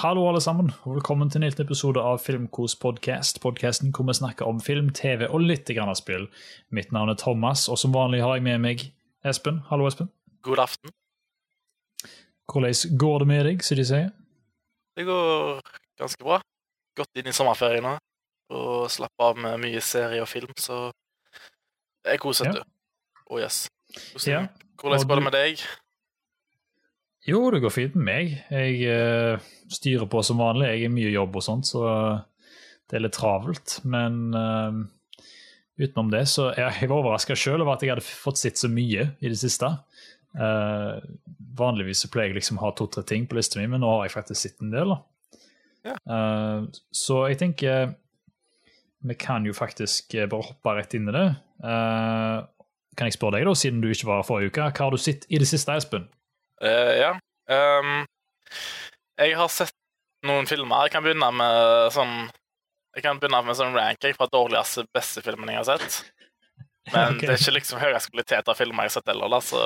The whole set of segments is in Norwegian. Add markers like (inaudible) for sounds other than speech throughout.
Hallo, alle sammen, og velkommen til en ny episode av Filmkos podcast. Podkasten hvor vi snakker om film, TV og litt grann spill. Mitt navn er Thomas, og som vanlig har jeg med meg Espen. Hallo, Espen. God aften. Hvordan går det med deg, som de sier? Det går ganske bra. Gått inn i sommerferien nå og slappe av med mye serie og film, så jeg koser Ja. meg. Oh yes. Hvordan, Ja, hvordan går det med deg? Jo, det går fint med meg. Jeg eh, styrer på som vanlig. Jeg er mye jobb og sånt, så det er litt travelt. Men uh, utenom det, så jeg, jeg var overraska sjøl over at jeg hadde fått sett så mye i det siste. Uh, vanligvis så pleier jeg liksom å ha to-tre ting på lista mi, men nå har jeg faktisk sett en del. Ja. Uh, så jeg tenker vi kan jo faktisk eh, bare hoppe rett inn i det. Eh, kan jeg spørre deg, da, siden du ikke var her forrige uke, hva har du sett i det siste, Espen? Eh, ja. Um, jeg har sett noen filmer. Jeg kan begynne med sånn Jeg kan begynne med sånn ranking fra dårligste beste filmen jeg har sett. Men (laughs) okay. det er ikke liksom høyest kvalitet av filmer jeg har sett heller, så,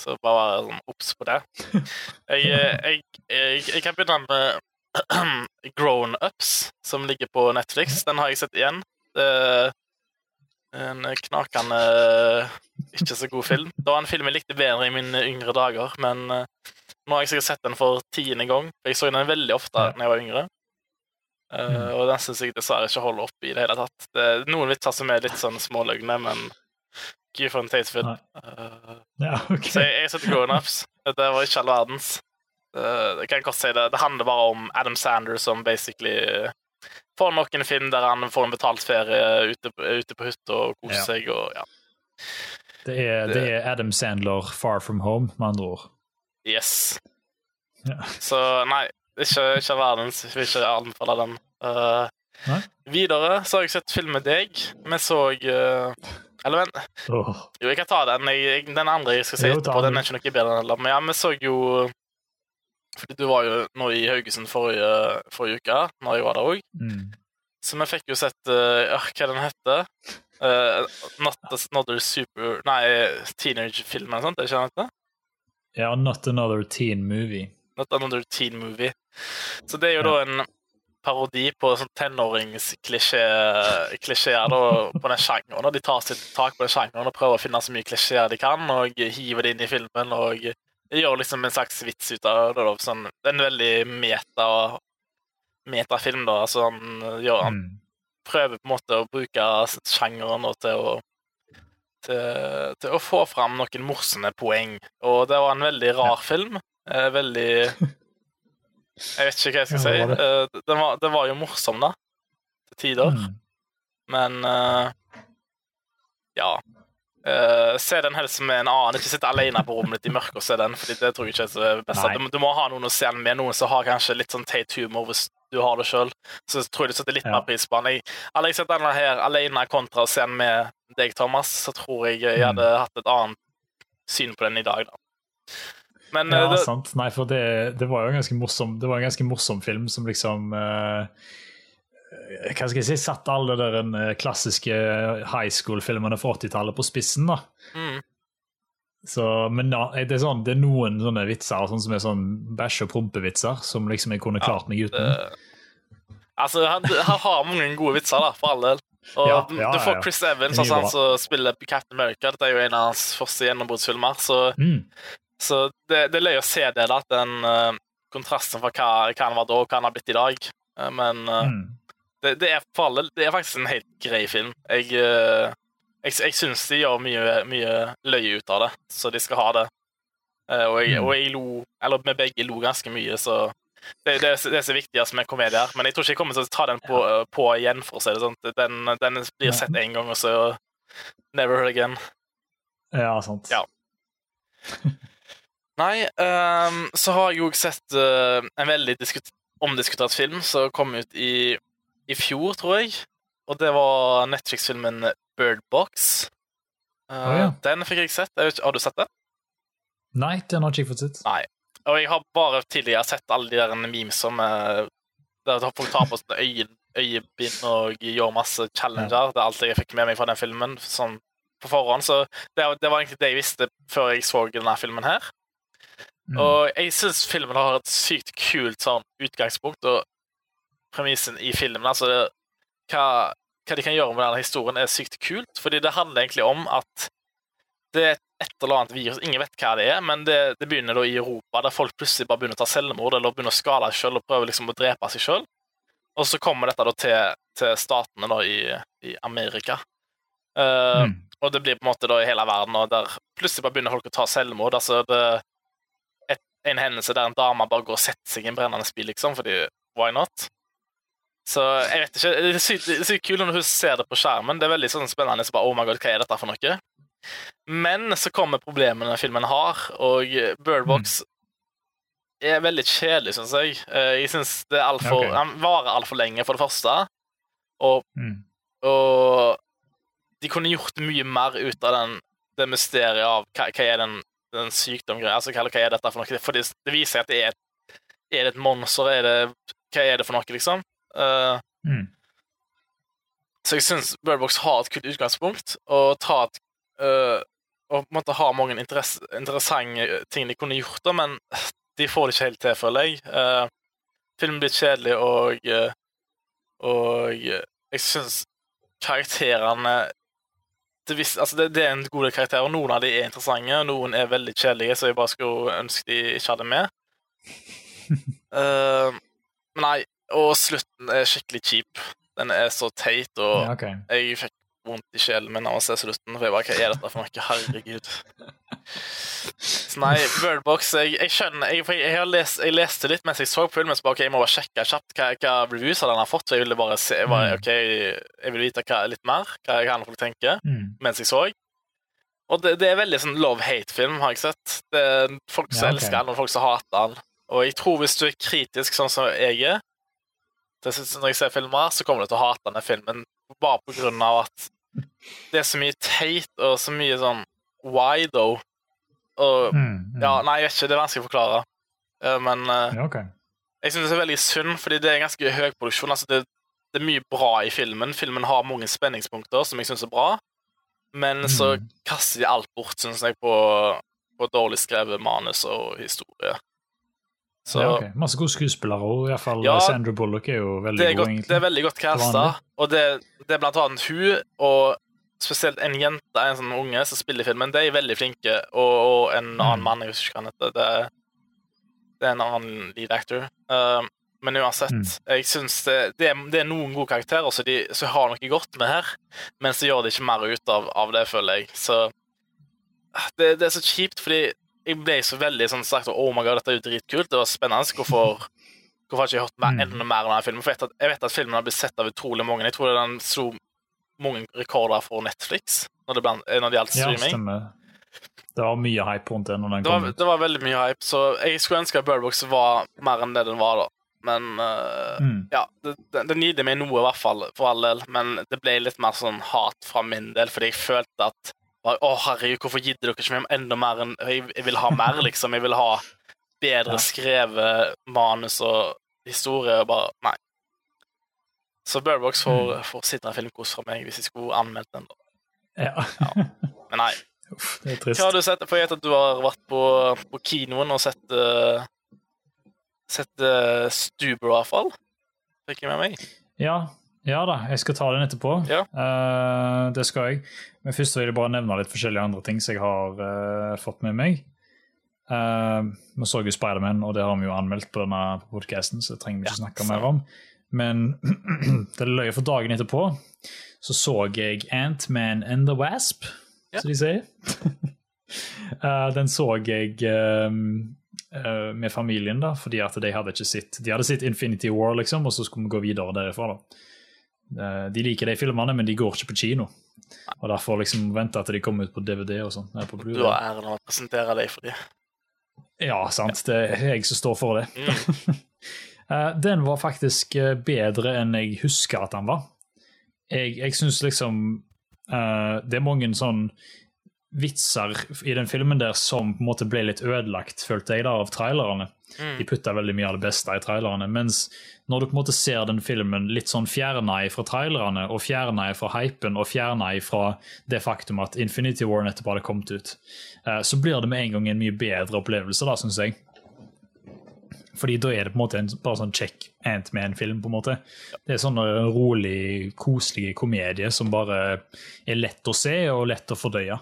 så bare sånn obs på det. Jeg, eh, jeg, jeg, jeg kan begynne med (clears throat) Grown Ups, som ligger på Netflix. Den har jeg sett igjen. Det en knakende ikke så god film. Det var en film jeg likte bedre i mine yngre dager, men eh, nå har jeg sikkert sett den for tiende gang. Jeg så den veldig ofte da jeg var yngre. Eh, Mm. Og den syns jeg dessverre ikke holder opp i det hele tatt. Det er noen vitser som er litt sånn småløgne, men gud for en tastefilm. Nei. Uh, Ja, okay. så jeg, jeg setter grown ups. Det var ikke all verdens. Eh, jeg kan godt si det. Det handler bare om Adam Sanders som basically får nok en film der han får en betalt ferie ute, ute på hytta og koser Ja. seg og ja. Det er, det er Adam Sandler Far From Home, med andre ord. Yes. Ja. Så nei, ikke, ikke verdens. Jeg vil ikke anbefale den. Uh, videre så har jeg sett film med deg. Vi så uh, Eller vent, Oh. jo, jeg kan ta den. Jeg, den andre jeg skal si Jo, etterpå, den. den er ikke noe bedre enn den. Men ja, vi så jo Fordi du var jo nå i Haugesund forrige, forrige uke, når jeg var der òg. mm. Så vi fikk jo sett uh, Hva den heter Uh, not Another Super Nei, teenage-film eller noe sånt? Er det ikke den heter? Ja, Not Another Teen Movie. Not Another Teen Movie. Så det er jo da en parodi på sånn tenåringsklisjeer på den sjangeren. De tar sitt tak på den sjangeren og prøver å finne så mye klisjeer de kan, og hiver det inn i filmen. og gjør liksom en slags vits ut av det. da, Sånn, det er en veldig meta metafilm, da. Altså, han, gjør, han Mm. prøver på en måte å bruke sjangeren til å til, til å få fram noen morsomme poeng. Og det var en veldig rar film. Eh, veldig (laughs) Jeg vet ikke hva jeg skal si. Det Eh, den, var, den var jo morsom, da. Til tider. Mm. Men eh, ja. Eh, se den helst med en annen. Ikke sitte alene på rommet ditt i mørket og se den. Fordi det tror jeg ikke er så best. Du, du må ha noen å se den med. Noen som har kanskje litt sånn teit humor hvis du har det sjøl. Så tror jeg du setter litt Ja. mer pris på den. Jeg, hadde jeg sett denne her alene kontra å se den med deg, Thomas, så tror jeg jeg Mm. hadde hatt et annet syn på den i dag, da. Men Ja, eh, det, sant. Nei, for det, det var jo en ganske morsom Det var en ganske morsom film som liksom eh, Hva skal jeg si Satt alle der eh, klassiske high school-filmene fra 80-tallet på spissen, da. mm, Så, men ja, det er, sånn, det er noen sånne vitser sånn som er sånn bæsj- og prompevitser som liksom jeg kunne klart meg uten. det, Altså, han, han har mange gode vitser, da, for all del. Og Ja, ja, du får. Chris Evans, altså han som spiller Captain America. Dette er jo en av hans første gjennombruddsfilmer, så, Mm. så det, det er løye å se det, da, den uh, kontrasten fra hva, hva han var da, og hva han har blitt i dag. Eh, men uh, Mm. Det, det, er for alle, det er faktisk en helt grei film. Jeg, uh, jeg, jeg syns de gjør mye, mye løye ut av det, så de skal ha det. Eh, og, jeg, Mm. og jeg lo, eller vi begge lo ganske mye, så det, det, det er så viktigst med komedier. Men jeg tror ikke jeg kommer til å ta den på, eh, på igjen, for å si det sånn. Den, den blir sett én gang, og så never heard again. Ja, sant. Ja. (laughs) Nei, um, så har jeg jo sett uh, en veldig diskut omdiskutert film som kom ut i, i fjor, tror jeg. Og det var Netflix-filmen Bird Box. oh, ja. Den fikk jeg sett. Jeg vet har du sett den? Nei, den har ikke jeg fått sett. Nei. Og jeg har bare tidligere sett alle de der memes som eh, Der folk tar på sånne øye, øyebind og gjør masse challenger. Det er alt jeg fikk med meg fra den filmen sånn på forhånd. Så det, det var egentlig det jeg visste før jeg så denne filmen her. Mm. Og jeg syns filmen har et sykt kult sånn utgangspunkt, og premissen i filmen, altså det, hva, hva de kan gjøre med denne historien, er sykt kult, fordi det handler egentlig om at det er et eller annet virus, ingen vet hva det er, men det, det begynner da i Europa, der folk plutselig bare begynner å ta selvmord eller begynner å skade seg selv og prøver liksom å drepe seg selv. Og så kommer dette da til, til statene da i, i Amerika. Uh, Mm. Og det blir på en måte da i hele verden, og der plutselig bare begynner folk å ta selvmord. Altså det et, En hendelse der en dame bare går og setter seg i en brennende bil, liksom, fordi why not? Så jeg vet ikke, Det er sykt, sykt kult når hun ser det på skjermen. Det er veldig sånn spennende. Så bare, oh my god, hva er dette for noe? Men så kommer problemene filmen har, og Bird Box er veldig kjedelig, syns jeg. Eh, Jeg synes det er alt for, okay. Den varer altfor lenge, for det første. Og Mm. og de kunne gjort mye mer ut av den, det mysteriet av hva, hva er den, den sykdomgreia. Altså, hva, hva er dette for noe? For det, det viser seg at det er, er det et monster. Er det, hva er det for noe, liksom? Eh, Mm. så jeg syns Birdbox har et kult utgangspunkt, og ta et uh, Og på en måte har mange interess interessante ting de kunne gjort, da, men de får det ikke helt til, føler jeg. Uh, filmen blir kjedelig, og Og jeg syns karakterene det, vis- altså det, det er en god del karakterer. Noen av de er interessante, noen er veldig kjedelige, så jeg bare skulle ønske de ikke hadde med. Uh, (laughs) men nei, og slutten er skikkelig kjip. Den er så teit, og Ja, okay. jeg fikk vondt i sjelen min av å se slutten. For jeg bare, Hva er dette for noe? Herregud. Så nei, Birdbox Jeg, jeg skjønner jeg, jeg, jeg, har lest, jeg leste litt mens jeg så på filmen, så bare, ok, jeg må bare sjekke kjapt hva, hva reviews den har fått. Så jeg ville bare se jeg bare, Mm. ok, jeg vil vite hva, litt mer, hva, hva andre folk tenker, Mm. mens jeg så. Og det, det er veldig sånn love-hate-film, har jeg sett. Det er folk som Ja, okay. elsker den, og folk som hater den. Og jeg tror hvis du er kritisk, sånn som jeg er, når jeg ser filmer, så kommer du til å hate denne filmen bare på grunn av at det er så mye teit og så mye sånn why, though. Og Mm. Mm. ja, nei, jeg vet ikke, det er vanskelig å forklare. Eh, Men eh, Ja, okay. jeg syns det er veldig synd, fordi det er en ganske høy produksjon. Altså, det, det er mye bra i filmen. Filmen har mange spenningspunkter som jeg syns er bra, men så Mm. kaster de alt bort, syns jeg, på, på dårlig skrevet manus og historie. Så ja, okay. Masse gode skuespillere òg. Iallfall Ja, Sandra Bullock er jo veldig er god, godt, det er veldig godt casta, og det, det er blant annet hun og spesielt en jente, en sånn unge som spiller i filmen, de er veldig flinke, og, og en annen Mm. mann, jeg husker ikke hva han heter. Det, det er en annen lead actor. Um, men uansett, Mm. jeg syns det, det, det er noen gode karakterer som de har noe godt med her, men så gjør de ikke mer ut av, av det, føler jeg. Så det, det er så kjipt, fordi jeg ble så veldig sånn sagt Oh my god, dette er jo dritkult. Det var spennende. Hvorfor, hvorfor har ikke hørt mer, Mm. enda mer om denne filmen? For jeg vet, at, jeg vet at filmen har blitt sett av utrolig mange. Jeg tror den slo mange rekorder for Netflix når det, ble, når det gjaldt Ja, streaming. stemmer. Det var mye hype rundt det når den det, kom ut. det var veldig mye hype, så jeg skulle ønske at Birdbox var mer enn det den var, da. Men uh, Mm. ja, den gir meg noe, i hvert fall, for all del. Men det ble litt mer sånn hat fra min del, fordi jeg følte at bare, Å, herregud, hvorfor gidder dere ikke meg enda mer enn jeg, jeg vil ha mer, liksom. Jeg vil ha bedre skrevet manus og historie, og bare Nei. Så Birdbox får, får sitte en filmkos fra meg hvis jeg skulle anmeldt den. da. Ja. Men nei. Uff, det er trist. Hva har du sett? For jeg vet at du har vært på, på kinoen og sett uh, Sett uh, Stuber, i hvert fall. Fikk jeg med meg. Ja, ja da, jeg skal ta den etterpå. Ja. Uh, det skal jeg. Men først vil jeg bare nevne litt forskjellige andre ting som jeg har uh, fått med meg. Uh, vi så jo Spiderman, og det har vi jo anmeldt på denne podkasten, så det trenger vi ikke Ja, snakke mer om. Men (clears throat) det løy for dagen etterpå så så jeg Ant-Man and the Wasp, Ja. som de sier. (laughs) Eh, den så jeg um, eh, med familien, da, fordi at de hadde ikke sett De hadde sett Infinity War, liksom, og så skulle vi gå videre derifra. da. Eh, de liker de filmene, men de går ikke på kino. Og derfor liksom vente at de kommer ut på DVD og sånn. Du har æren av å presentere deg for dem. Ja, sant. Det er jeg som står for det. Mm. (laughs) Eh, den var faktisk eh, bedre enn jeg husker at den var. Jeg, jeg syns liksom uh, Det er mange sånn vitser i den filmen der som på en måte ble litt ødelagt, følte jeg, da, av trailerne. Mm. De putta veldig mye av det beste i trailerne. Mens når du på en måte ser den filmen litt sånn fjerna fra trailerne, og fjerna fra hypen, og fjerna fra det faktum at Infinity War nettopp hadde kommet ut, eh, så blir det med en gang en mye bedre opplevelse, da, syns jeg. Fordi da er det på en måte en bare sånn check Ant-Man-film. på en måte. Det er sånn en rolig, koselig komedie som bare er lett å se og lett å fordøye.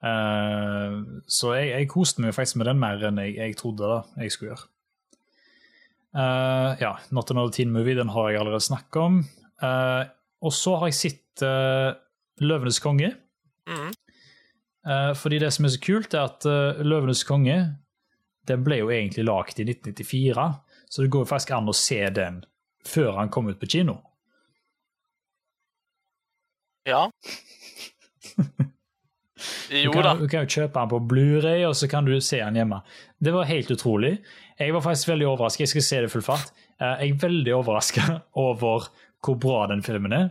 Eh, så jeg, jeg koste meg faktisk med den mer enn jeg, jeg trodde da jeg skulle gjøre. Uh, ja, Not Another Teen Movie den har jeg allerede snakket om. Uh, og så har jeg sett Løvenes konge. Mm. Fordi det som er så kult, er at Løvenes konge den ble jo egentlig lagd i 1994, så det går jo faktisk an å se den før han kom ut på kino. Ja. (laughs) Du Jo kan, da. du kan jo kjøpe den på Blu-ray og så kan du se den hjemme. Det var helt utrolig. Jeg var faktisk veldig overrasket. Jeg skal se det full fart. Eh, Jeg er veldig overraska (laughs) over hvor bra den filmen er.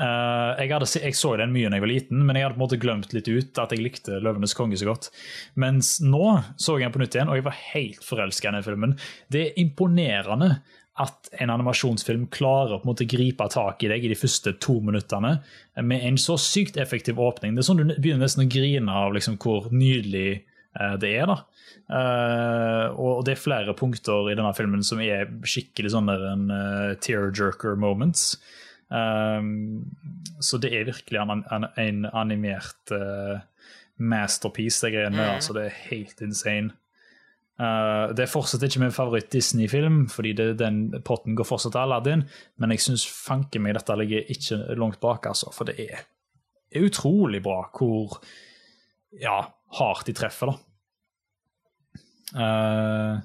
Eh, Jeg, hadde, jeg så den mye da jeg var liten, men jeg hadde på en måte glemt litt ut at jeg likte 'Løvenes konge' så godt. Mens nå så jeg den på nytt igjen, og jeg var helt forelska i den filmen. Det er imponerende at en animasjonsfilm klarer å på en måte gripe tak i deg i de første to minuttene med en så sykt effektiv åpning. Det er sånn Du begynner nesten å grine av liksom hvor nydelig eh, det er. da. Eh, og det er flere punkter i denne filmen som er skikkelig sånn der en uh, tearjerker moments. Så det er virkelig en, animert eh, masterpiece, det greiene der. Mhm. Altså, det er helt insane. Eh, det er fortsatt ikke min favoritt-Disney-film, fordi det, den potten går fortsatt til Aladdin, men jeg syns fanken meg dette ligger ikke langt bak, altså, for det er, er utrolig bra hvor ja, hardt de treffer, da. Uh,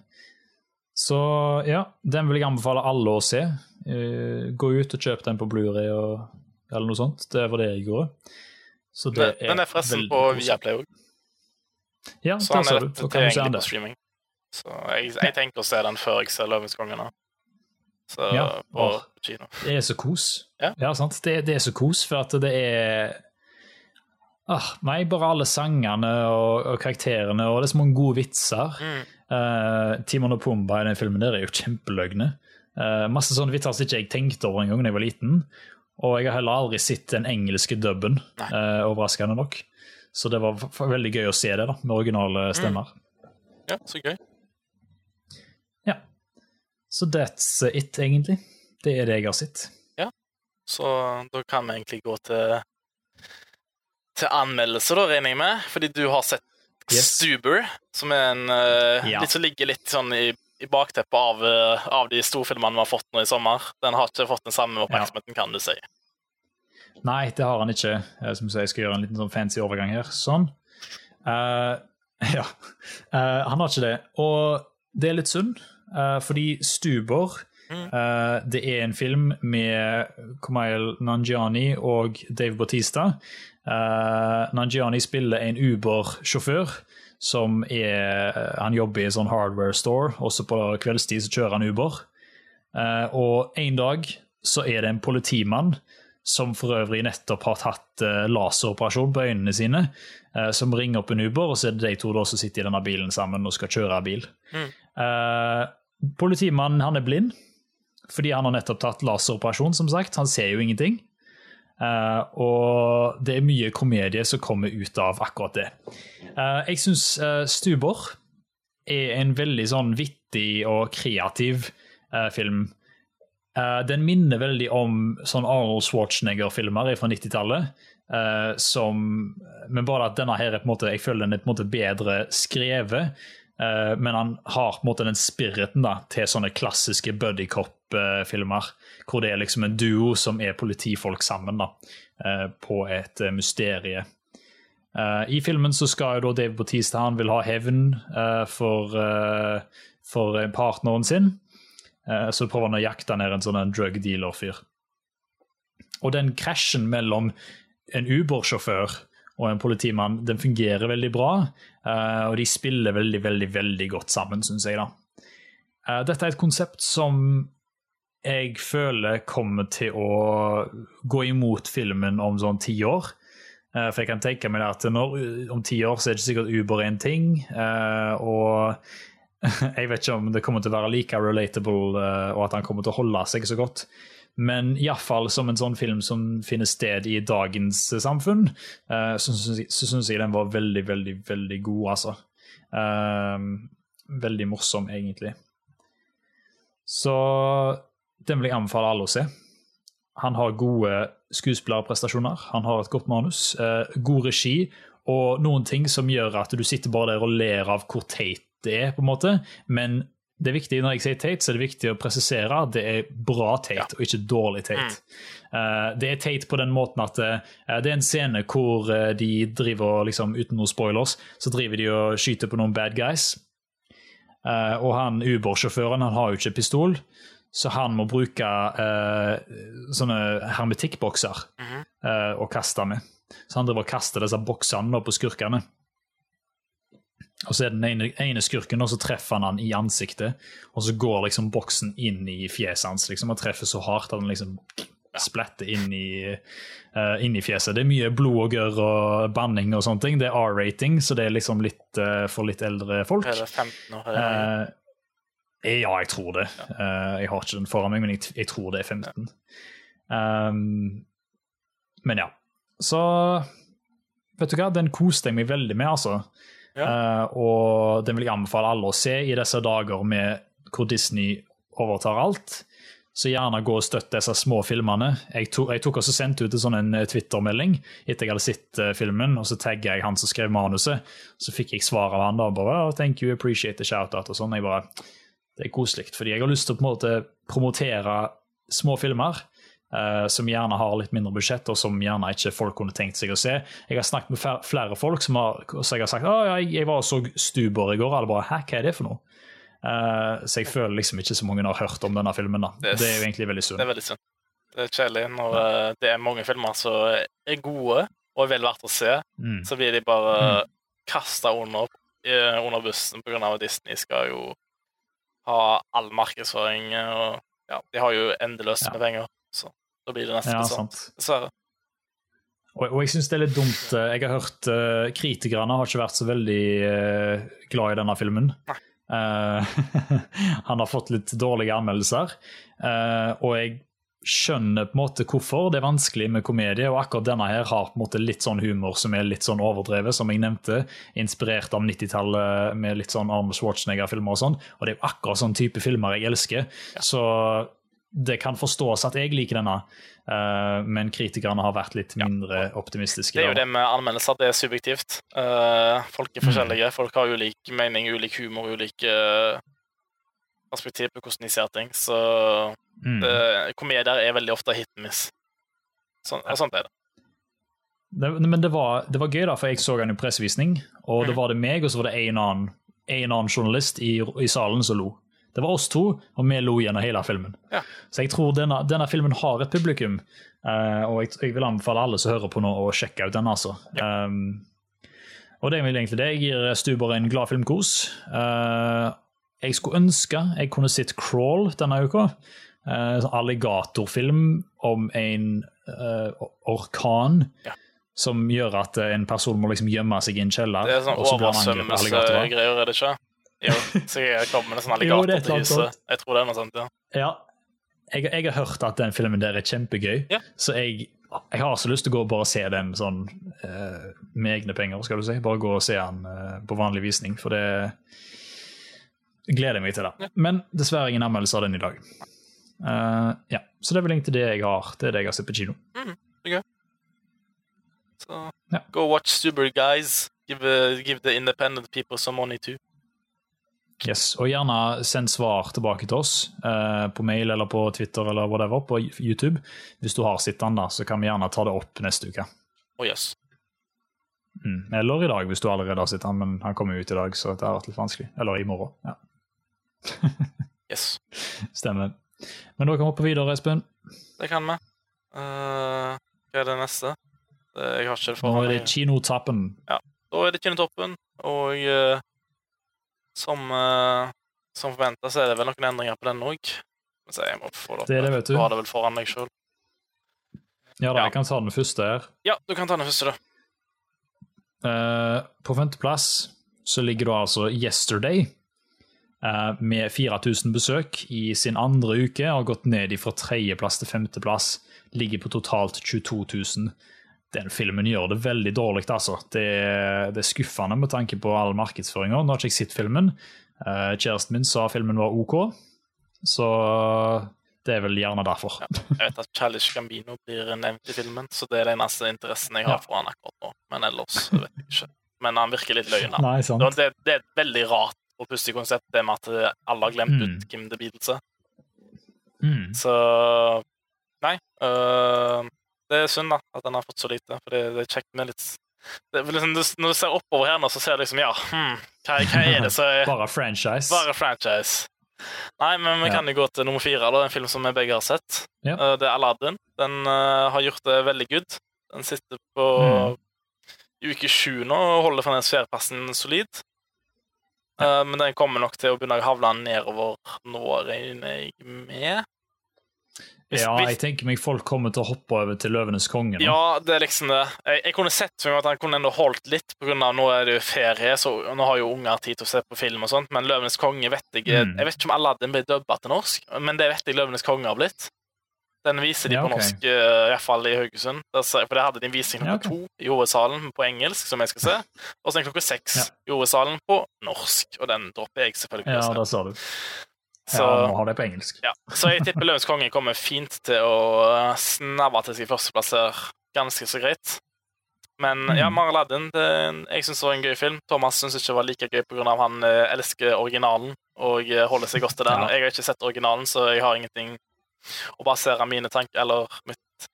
så ja, den vil jeg anbefale alle å se. Uh, gå ut og kjøp den på Blu-ray eller noe sånt. Det var det jeg gjorde. Så det Den den er forresten på. Viaplay òg, Ja, så han er lett tilgjengelig på streaming. Så jeg, jeg tenker å se den før jeg ser 'Løvens konge' Så Ja, på kino. Det er så kos. Ja. sant? Det, det er så kos, for at det er ah, Nei, bare alle sangene og, og karakterene, og det er så mange gode vitser. Mm. Uh, Timon og Pumba i den filmen der er jo kjempeløgne. Uh, masse sånne vitser som ikke jeg tenkte over engang da jeg var liten. Og jeg har heller aldri sett den engelske dubben, eh, overraskende nok. Så det var veldig gøy å se det, da, med originale stemmer. Ja, så gøy. Ja. Så that's it, egentlig. Det er det jeg har sett. Ja, Så da kan vi egentlig gå til til anmeldelse, da, regner jeg med. Fordi du har sett Yes. Stuber, som er en uh, Ja. litt som ligger litt sånn i, i bakteppet av, uh, av de storfilmene vi har fått nå i sommer. Den har ikke fått den samme oppmerksomheten, kan du si. Nei, det har han ikke. Eh, Som jeg skal gjøre en liten sånn fancy overgang her. Sånn. Uh, (laughs) ja. Han har ikke det. Og det er litt synd, eh, fordi Stuber Mm. uh, Det er en film med Kumail Nanjiani og Dave Bautista. Uh, Nanjiani spiller en Uber-sjåfør som er Han jobber i en sånn hardware store. Også på kveldstid så kjører han Uber. Og en dag så er det en politimann som for øvrig nettopp har tatt eh, laseroperasjon på øynene sine, eh, som ringer opp en Uber, og så er det de to da som sitter i denne bilen sammen og skal kjøre bil. Mm. Eh, politimannen han er blind, fordi han har nettopp tatt laseroperasjon, som sagt. Han ser jo ingenting. Uh, og det er mye komedie som kommer ut av akkurat det. Uh, jeg syns uh, Stubor er en veldig sånn vittig og kreativ film. Eh, den minner veldig om sånn Arnold Schwarzenegger-filmer fra 90-tallet. Uh, som, men bare at denne her er på en måte, jeg føler den er på en måte bedre skrevet. Uh, men han har på en måte den spiriten da, til sånne klassiske buddycop-filmer. Hvor det er liksom en duo som er politifolk sammen da, uh, på et eh, mysterie. Eh, I filmen så skal jo da Dave Bautista han vil ha hevn eh, for, eh, for partneren sin. Eh, så prøver han å jakte ned en sånn drug dealer-fyr. Og den krasjen mellom en Uber-sjåfør og en politimann den fungerer veldig bra. eh, og de spiller veldig, veldig, veldig godt sammen, syns jeg. da. Eh, dette er et konsept som jeg føler kommer til å gå imot filmen om sånn ti år. For jeg kan tenke meg at når, om ti år så er det ikke sikkert Uber er en ting. og (laughs) jeg vet ikke om det kommer til å være like relatable, eh, og at han kommer til å holde seg så godt. Men iallfall som en sånn film som finner sted i dagens samfunn, eh, så syns jeg den var veldig, veldig, veldig god, altså. Eh, veldig morsom, egentlig. Så den vil jeg anbefale alle å se. Han har gode skuespillerprestasjoner, han har et godt manus, eh, god regi og noen ting som gjør at du sitter bare der og ler av hvor teit det på en måte. Men det er viktig, når jeg sier Tate, så er det viktig å presisere at det er bra Tate, ja. og ikke dårlig Tate. Mm. Uh, det er Tate på den måten at uh, det er en scene hvor uh, de driver liksom, uten noen spoilers, så driver de og skyter på noen bad guys. og han Uber-sjåføren han har jo ikke pistol, så han må bruke sånne hermetikkbokser mm å kaste med. Så han driver og kaster disse boksene på skurkene. Og så er den ene, ene skurken, og så treffer han han i ansiktet. Og så går liksom boksen inn i fjeset hans liksom, og treffer så hardt at den liksom splatter inn i, uh, inn i fjeset. Det er mye blod og gørr og banning og sånne ting. Det er R-rating, så det er liksom litt uh, for litt eldre folk. Er det 15 år? Uh, ja, jeg tror det. jeg har ikke den foran meg, men jeg, jeg tror det er 15. Um, men ja. Så vet du hva, den koste jeg meg veldig med, altså. Uh, og den vil jeg anbefale alle å se i disse dager med hvor Disney overtar alt. Så gjerne gå og støtt disse små filmene. Jeg, to, jeg tok også sendt ut en sånn eh, Twitter-melding etter jeg hadde sett uh, filmen, og så tagga jeg han som skrev manuset. Så fikk jeg svar av han da. bare, oh, thank you, appreciate the shout-out og sånn. Jeg bare, Det er koselig, fordi jeg har lyst til å på en måte promotere små filmer Uh, som gjerne har litt mindre budsjett, og som gjerne ikke folk kunne tenkt seg å se. Jeg har snakket med flere folk som har, så jeg har sagt at jeg, jeg var og så Stuber i går. Alle bare Hæ, hva er det for noe? Uh, så jeg føler liksom ikke så mange har hørt om denne filmen. da. Det det er jo egentlig veldig synd. Det er veldig synd. Det er kjedelig når ja. uh, det er mange filmer som er gode og er vel verdt å se. Mm. Så blir de bare mm. kasta under, under bussen pga. at Disney skal jo ha all markedsføring. og ja, De har jo endeløst med penger. Så da blir det nesten ja, sånn. Dessverre. Og, og, jeg syns det er litt dumt. Eh, jeg har hørt uh, Kritikerne har ikke vært så veldig uh, glad i denne filmen. Uh, (laughs) han har fått litt dårlige anmeldelser, og jeg skjønner på en måte hvorfor det er vanskelig med komedie. og Akkurat denne her har på en måte litt sånn humor som er litt sånn overdrevet, som jeg nevnte. Inspirert av 90-tallet med litt sånn Arnold Schwarzenegger-filmer og sånn. Og det er jo akkurat sånn type filmer jeg elsker. Ja. Så det kan forstås at jeg liker denne, uh, men kritikerne har vært litt mindre ja. optimistiske. Det er jo det med anmeldelser, det er subjektivt. Uh, folk er mm. forskjellige. Mm. Folk har ulik mening, ulik humor, ulike uh, perspektiv på hvordan de ser ting. Så mm. det, komedier er veldig ofte hit and miss. Sånn, og sånt er det. det men det var, det var, gøy, da, for jeg så en pressevisning, og mm. det var det meg, og så var det en annen, en annen journalist i, i salen som lo. Det var oss to, og vi lo gjennom hele filmen. Ja. Så jeg tror denne, denne, filmen har et publikum, uh, og jeg, jeg, vil anbefale alle som hører på nå, å sjekke ut den. altså. Ja. Um, og det er egentlig det. Jeg gir Stuber en glad filmkos. Uh, jeg skulle ønske jeg kunne sett Crawl denne uka. Uh, alligatorfilm om en orkan. Ja. Som gjør at en person må liksom gjemme seg i en kjeller. Det er sånn oversvømmelsesgreier, er det ikke? Jo, så jeg kommer en sånn alligatorprise. Jeg tror det er noe sånt, ja. ja. Jeg, jeg, har hørt at den filmen der er kjempegøy, ja. så jeg, jeg, har så lyst til å gå og bare se den sånn uh, med egne penger, skal du si. Bare gå og se den uh, på vanlig visning, for det gleder jeg meg til. det. Ja. Men dessverre ingen anmeldelse av den i dag. Uh, ja, Så det er vel egentlig det jeg har. Det er det jeg har sett på kino. Mm, okay. Så ja. go watch Super Guys. Give, give the independent people some money too. Yes, Og gjerne send svar tilbake til oss eh, på mail eller på Twitter eller whatever, på YouTube. Hvis du har sett den, da, så kan vi gjerne ta det opp neste uke. Oh, yes. Mm. Eller i dag, hvis du allerede har sett den, men han kommer ut i dag, så det har vært litt vanskelig. Eller i morgen. ja. (laughs) yes. Stemmer. Men da kan vi hoppe videre, Espen. Det kan vi. Uh, hva er det neste? Jeg har ikke det for meg. Nå er det Kinotappen. Ja, da er det Kinotoppen, og uh, som, uh, som forventa, så er det vel noen endringer på den òg. Så jeg må få det. Det er det, vet du. Du har det vel foran deg sjøl. Ja da, ja. jeg kan ta den første her. Ja, du kan ta den første, da. Uh, på femteplass så ligger da altså Yesterday. eh, med 4000 besøk i sin andre uke. Har gått ned fra tredjeplass til femteplass. Ligger på totalt 22 000. Den filmen gjør det veldig dårlig, altså. Det, det er skuffende med tanke på all markedsføringa. Nå har ikke jeg sett filmen. Uh, kjæresten min sa filmen var OK, så det er vel gjerne derfor. Jeg vet at Challenge Gambino blir nevnt i filmen, så det er den eneste interessen jeg har Ja. for han akkurat nå. Men ellers vet jeg ikke. Men han virker litt løgn. Nei. Det, det er et veldig rart og pussig konsept, det med at alle har glemt Mm. ut Kim the Beatles er. Mm. Så Nei. øh, det er synd, da, at den har fått så lite. For det, det er kjekt med litt det, liksom, Når du ser oppover her nå, så ser du liksom Ja, hmm, hva, hva er det som (laughs) Bare franchise. Bare franchise. Nei, men vi Ja. kan jo gå til nummer fire, da, en film som vi begge har sett. Ja. Uh, Det er Aladdin. Den uh, har gjort det veldig good. Den sitter på Mm. uke sju nå og holder fremdeles fjerdeplassen solid. Uh, men den kommer nok til å begynne å havle nedover nå, regner jeg med. Ja, jeg tenker meg folk kommer til å hoppe over til Løvenes konge nå. Ja, det er liksom det. Jeg, jeg kunne sett for meg at han kunne enda holdt litt, på av nå er det jo ferie, så nå har jo unger tid til å se på film og sånt, men Løvenes konge vet jeg Mm. Jeg vet ikke om Aladdin blir dubba til norsk, men det vet jeg Løvenes konge har blitt. Den viser de Ja, på ok. norsk, uh, iallfall i Haugesund. For der hadde de en visning klokka Ja, okay. to i hovedsalen på engelsk, som jeg skal se, og så klokka seks Ja. i hovedsalen på norsk, og den dropper jeg selvfølgelig Ja, det der sa du. Så, Ja, nå har det på engelsk. ja. så jeg tipper Løvens konge kommer fint til å snabbe til sin førsteplasser ganske så greit. Men Mm. ja, Mar Aladdin jeg syns det var en gøy film. Thomas syns ikke det var like gøy pga. han eh, elsker originalen og eh, holder seg godt til den. Ja. Jeg har ikke sett originalen, så jeg har ingenting å basere mine tanker eller mitt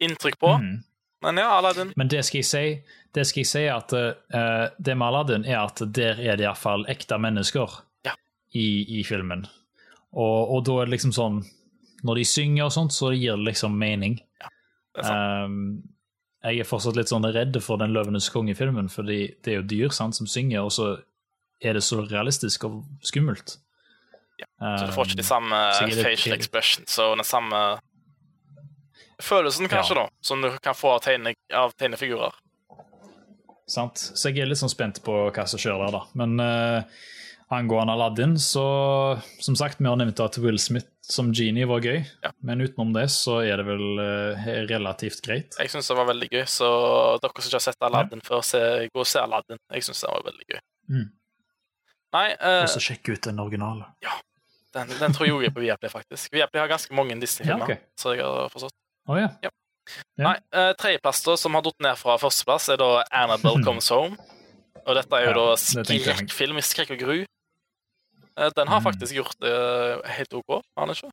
inntrykk på. Mm. Men ja, Aladdin. Men det skal jeg si, det skal jeg si at uh, det med Aladdin er at der er det iallfall ekte mennesker. I, i filmen. Og, og da er det liksom sånn Når de synger og sånt, så gir det liksom mening. Er. Um, jeg er fortsatt litt sånn redd for den Løvenes konge-filmen, fordi det er jo dyr sant, som synger, og så er det så realistisk og skummelt. Så du får ikke de samme um, facial expressions og den samme følelsen, kanskje, Ja. da, som du kan få av, tegne, av tegnefigurer. Sant? Så jeg er litt sånn spent på hva som skjer der, da. Men eh, angående Aladdin, så som sagt, vi har nevnt at Will Smith som genie var gøy, Ja. men utenom det så er det vel eh, relativt greit. Jeg syns det var veldig gøy, så dere som ikke har sett Aladdin før, se, gå og se Aladdin. Jeg syns den var veldig gøy. Mm. Nei, eh, Og så sjekk ut den originale. den, den tror jeg er på Viaplay, faktisk. Viaplay har ganske mange Disney-filmer, Ja, okay. så jeg har forstått. Oh, ja. Ja. Ja. Nei, eh, Tredjeplass, da, som har datt ned fra førsteplass, er da Annabelle (laughs) Comes Home. Og dette er jo Ja, da det skrekkfilm i skrekk og gru. Eh, Den har faktisk gjort det helt OK, har den ikke?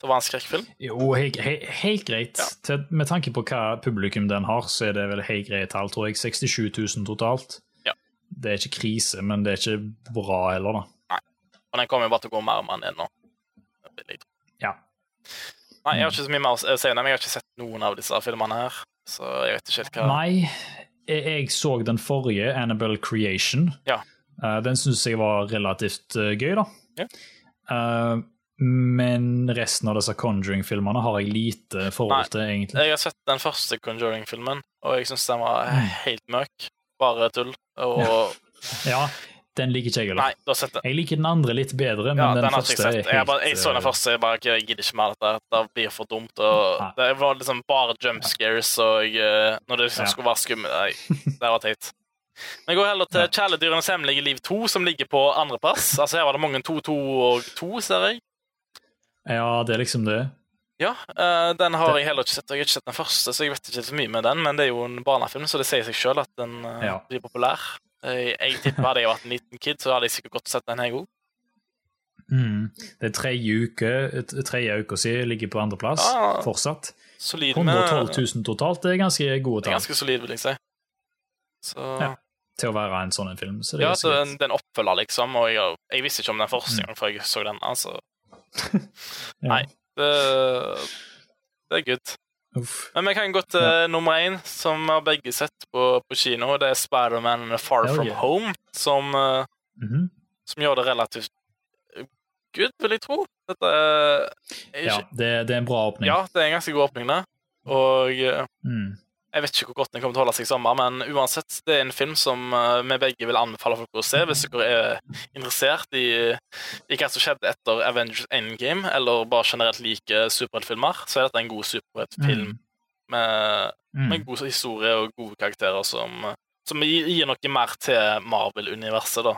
Det var en skrekkfilm. Jo, helt, helt, helt greit. Ja. Til, med tanke på hva publikum den har, så er det vel helt greie tall, tror jeg. 67 000 totalt. Ja. Det er ikke krise, men det er ikke bra heller, da. Nei. Og den kommer jo bare til å gå mer og mer ned nå. Vil jeg tro. Ja. Nei, jeg har ikke så mye mer å si men jeg har ikke sett noen av disse filmene her. Så jeg vet ikke helt hva Nei, jeg, jeg så den forrige, Annabelle Creation. Ja. Eh, den syns jeg var relativt eh, gøy, da. Ja. Eh, men resten av disse Conjuring-filmene har jeg lite forhold Nei. til, egentlig. Jeg har sett den første Conjuring-filmen, og jeg syns den var Mm. helt møk. Bare tull. Og Ja, den liker ikke jeg heller. Nei, du har sett den. Jeg liker den andre litt bedre, men Ja, den, den første jeg sett. Jeg, bare, jeg så den første, jeg bare jeg gidder ikke mer dette. Det blir for dumt. Og Nei. det var liksom bare jump scares og når det liksom Ja. skulle være skummelt. Det var teit. Men jeg går heller til 'Kjæledyrenes hemmelige liv 2', som ligger på andreplass. Altså, her var det mange 2, 2 og 2, ser jeg. Ja, det er liksom det. Ja, uh, den har Det- jeg heller ikke sett. Jeg har ikke sett den første, så jeg vet ikke så mye med den, men det er jo en barnefilm, så det sier seg sjøl at den uh, Ja. blir populær. Jeg, jeg tipper hadde jeg vært en liten kid, så hadde jeg sikkert godt sett den, jeg òg. Mm. Det er tredje uke, tredje uka si ligger på andreplass, Ja. fortsatt. Solid 112 000 totalt, det er ganske gode tall ganske solid, vil jeg si. Så Ja. Til å være en sånn en film. Så det Ja, så den, den oppfølger, liksom, og jeg, jeg visste ikke om den Mm. første gang før jeg så den. Altså, (laughs) Ja. nei. det, det er good. Uff. Men vi kan gå til nummer én, som vi har begge sett på, på kino. Det er Spiderman Far Oh, From yeah. Home, som, mm -hmm. som gjør det relativt good, vil jeg tro. Dette er Ja, det, det er en bra åpning. ja, det er en ganske god åpning, det. Og eh, Mm. Jeg vet ikke hvor godt den kommer til å holde seg i sommer, men uansett, det er en film som uh, vi begge vil anbefale folk å se hvis dere er interessert i, i hva som skjedde etter Avengers Endgame, eller bare generelt liker superheltfilmer, så er dette en god superheltfilm Mm. med, Mm. med god historie og gode karakterer som, som gir noe mer til Marvel-universet, da.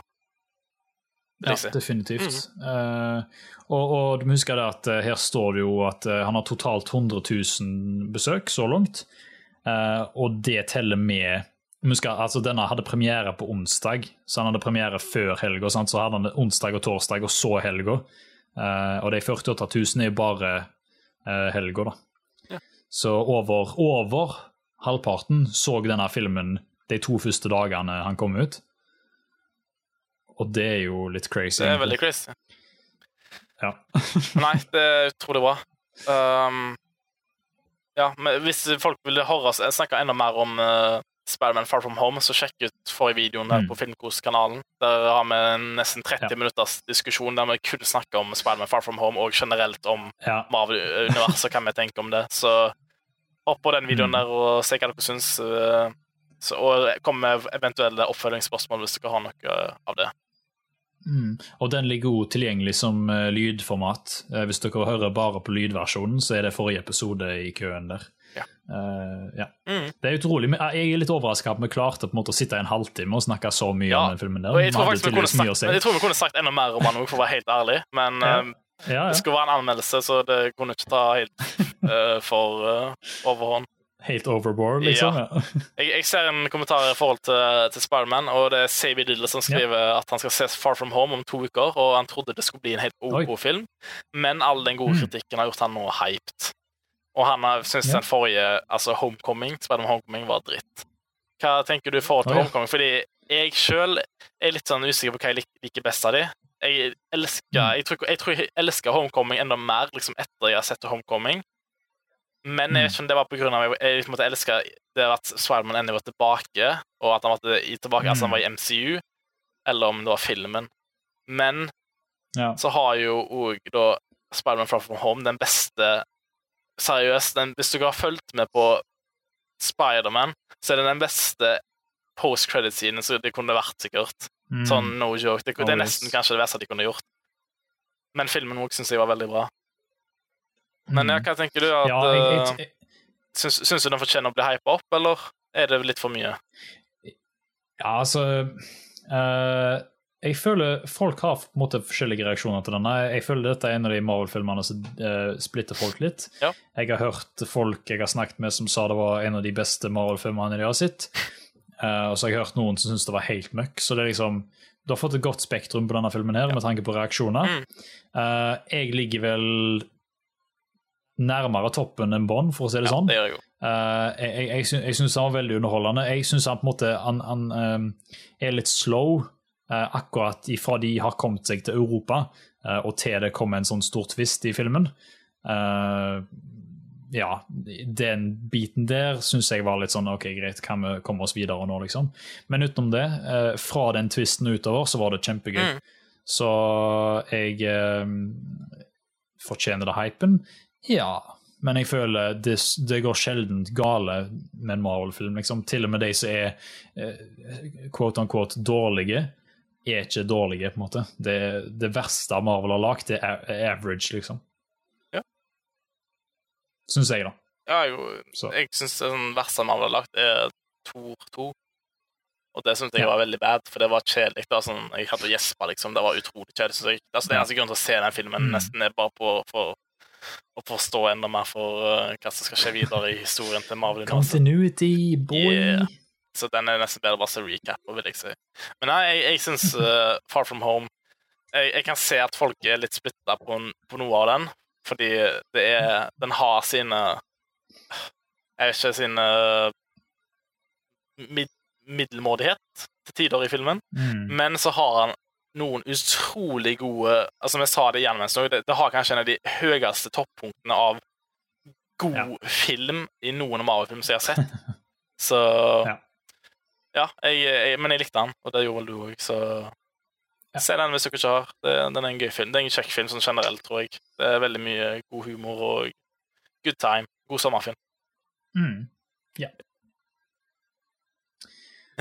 Ja, definitivt. Mm. Uh, og, og du må huske det at uh, her står det jo at uh, han har totalt 100 000 besøk så langt. Eh, og det teller med Husker, altså Denne hadde premiere på onsdag, så han hadde premiere før helga. Så hadde han onsdag og torsdag, og så helga. Uh, og de 48 000 er jo bare uh, helga, da. Ja. Så over, over halvparten så denne filmen de to første dagene han kom ut. Og det er jo litt crazy. Det er veldig crazy. Ja. Nei, det er utrolig bra. Um, ja, men hvis folk vil høre oss snakke enda mer om uh, Spiderman Far From Home, så sjekk ut forrige videoen der Mm. på Filmkos-kanalen. Der har vi en nesten 30 Ja. minutters diskusjon der vi kun snakker om Spiderman Far From Home, og generelt om Ja. Marvel-universet og hva vi tenker om det. Så hopp på den videoen Mm. der og se hva dere syns. uh, så, og kom med eventuelle oppfølgingsspørsmål hvis dere har noe av det. Mm. Og den ligger òg tilgjengelig som eh, lydformat. Eh, hvis dere hører bare på lydversjonen, så er det forrige episode i køen der. Ja. Uh, ja. Mm. Det er utrolig. men Jeg er litt overraska at vi klarte på en måte å sitte i en halvtime og snakke så mye Ja, om den filmen. der. Jeg tror, vi kunne sagt, si. jeg tror vi kunne sagt enda mer om den, òg, for å være helt ærlig. Men Ja. eh, Ja, det skulle være en anmeldelse, så det kunne ikke ta helt uh, for uh, overhånd. Helt overboard, liksom. Ja. (laughs) Jeg, jeg ser en kommentar i forhold til, til Spiderman, og det er Savy Diddle som skriver at han skal se Far From Home om to uker, og han trodde det skulle bli en helt OK film, men all den gode Mm. kritikken har gjort han nå hyped. Og han har- syns Ja. den forrige, altså Homecoming, Spiderman Homecoming, var dritt. Hva tenker du i forhold til Å. Homecoming? Fordi jeg sjøl er litt sånn usikker på hva jeg lik- liker best av de. Jeg elsker, Mm. jeg, tror, jeg tror jeg elsker Homecoming enda mer liksom etter jeg har sett Homecoming. Men jeg vet ikke om det var på grunn av jeg, jeg liksom måtte elske det at Spiderman endelig var tilbake, og at han var tilbake, altså han var i MCU, eller om det var filmen. Men Ja. så har jo òg da Spiderman Far From Home den beste Seriøst, den, hvis ikke har fulgt med på Spiderman, så er det den beste post-credit-siden som det kunne vært, sikkert. Mm. Sånn no joke. Det, det er nesten kanskje det beste de kunne gjort. Men filmen òg syns jeg var veldig bra. Men ja, Mm. hva tenker du? At, ja, jeg, eh, jeg, syns, syns du den fortjener å bli hypa opp, eller er det litt for mye? Ja, altså uh, Jeg føler folk har på en måte forskjellige reaksjoner til denne. Jeg føler dette er en av de Marvel-filmene som uh, splitter folk litt. Ja. Jeg har hørt folk jeg har snakket med som sa det var en av de beste Marvel-filmene de har sett. Uh, og så har jeg hørt noen som syns det var helt møkk. Så det er liksom Du har fått et godt spektrum på denne filmen her med tanke på reaksjoner. Mm. Jeg ligger vel nærmere toppen enn Bond, for å si det Ja, sånn. det gjør jeg jo. Eh, jeg jeg, jeg, syns, han var veldig underholdende. Jeg syns han på en måte han, han um, er litt slow, uh, akkurat ifra de har kommet seg til Europa, uh, og til det kommer en sånn stor twist i filmen. Ja, den biten der syns jeg var litt sånn OK, greit, kan vi komme oss videre nå, liksom? Men utenom det, fra den twisten utover, så var det kjempegøy. Mm. Så jeg eh, fortjener det hypen. Ja, men jeg føler det, det går sjelden gale med en Marvel-film. Liksom. Til og med de som er eh, quote unquote dårlige, er ikke dårlige, på en måte. Det, det verste Marvel har lagd, det er er average, liksom. Ja. Syns jeg, da. Ja, jo, Så. jeg syns den verste Marvel har lagt, er Tor 2. Og det syntes jeg var veldig bad, for det var kjedelig. da, sånn, Jeg hadde gjespa, liksom. Det var utrolig kjedelig. så jeg. Altså, det eneste grunnen til å se den filmen Mm. nesten er bare på for å forstå enda mer for uh, hva som skal skje videre i historien til Marvel. Continuity, boy. Yeah. Så den er nesten bedre bare å recap, vil jeg si. Men nei, jeg, jeg syns uh, (laughs) Far From Home jeg, jeg kan se at folk er litt splitta på, på noe av den, fordi det er Den har sine Jeg vet ikke Sine mid, middelmådighet til tider i filmen, Mm. men så har han noen utrolig gode altså vi sa det igjen, mens nå, det, det har kanskje en av de høyeste toppunktene av god Ja. film i noen Marvel-film som jeg har sett. (laughs) Så Ja. ja, jeg, jeg, men jeg likte den, og det gjorde vel du òg, så Ja. Se den hvis dere ikke har. Det, den er en gøy film. Det er en kjekk film sånn generelt, tror jeg. Det er veldig mye god humor og good time. God sommerfilm. Mm. Ja.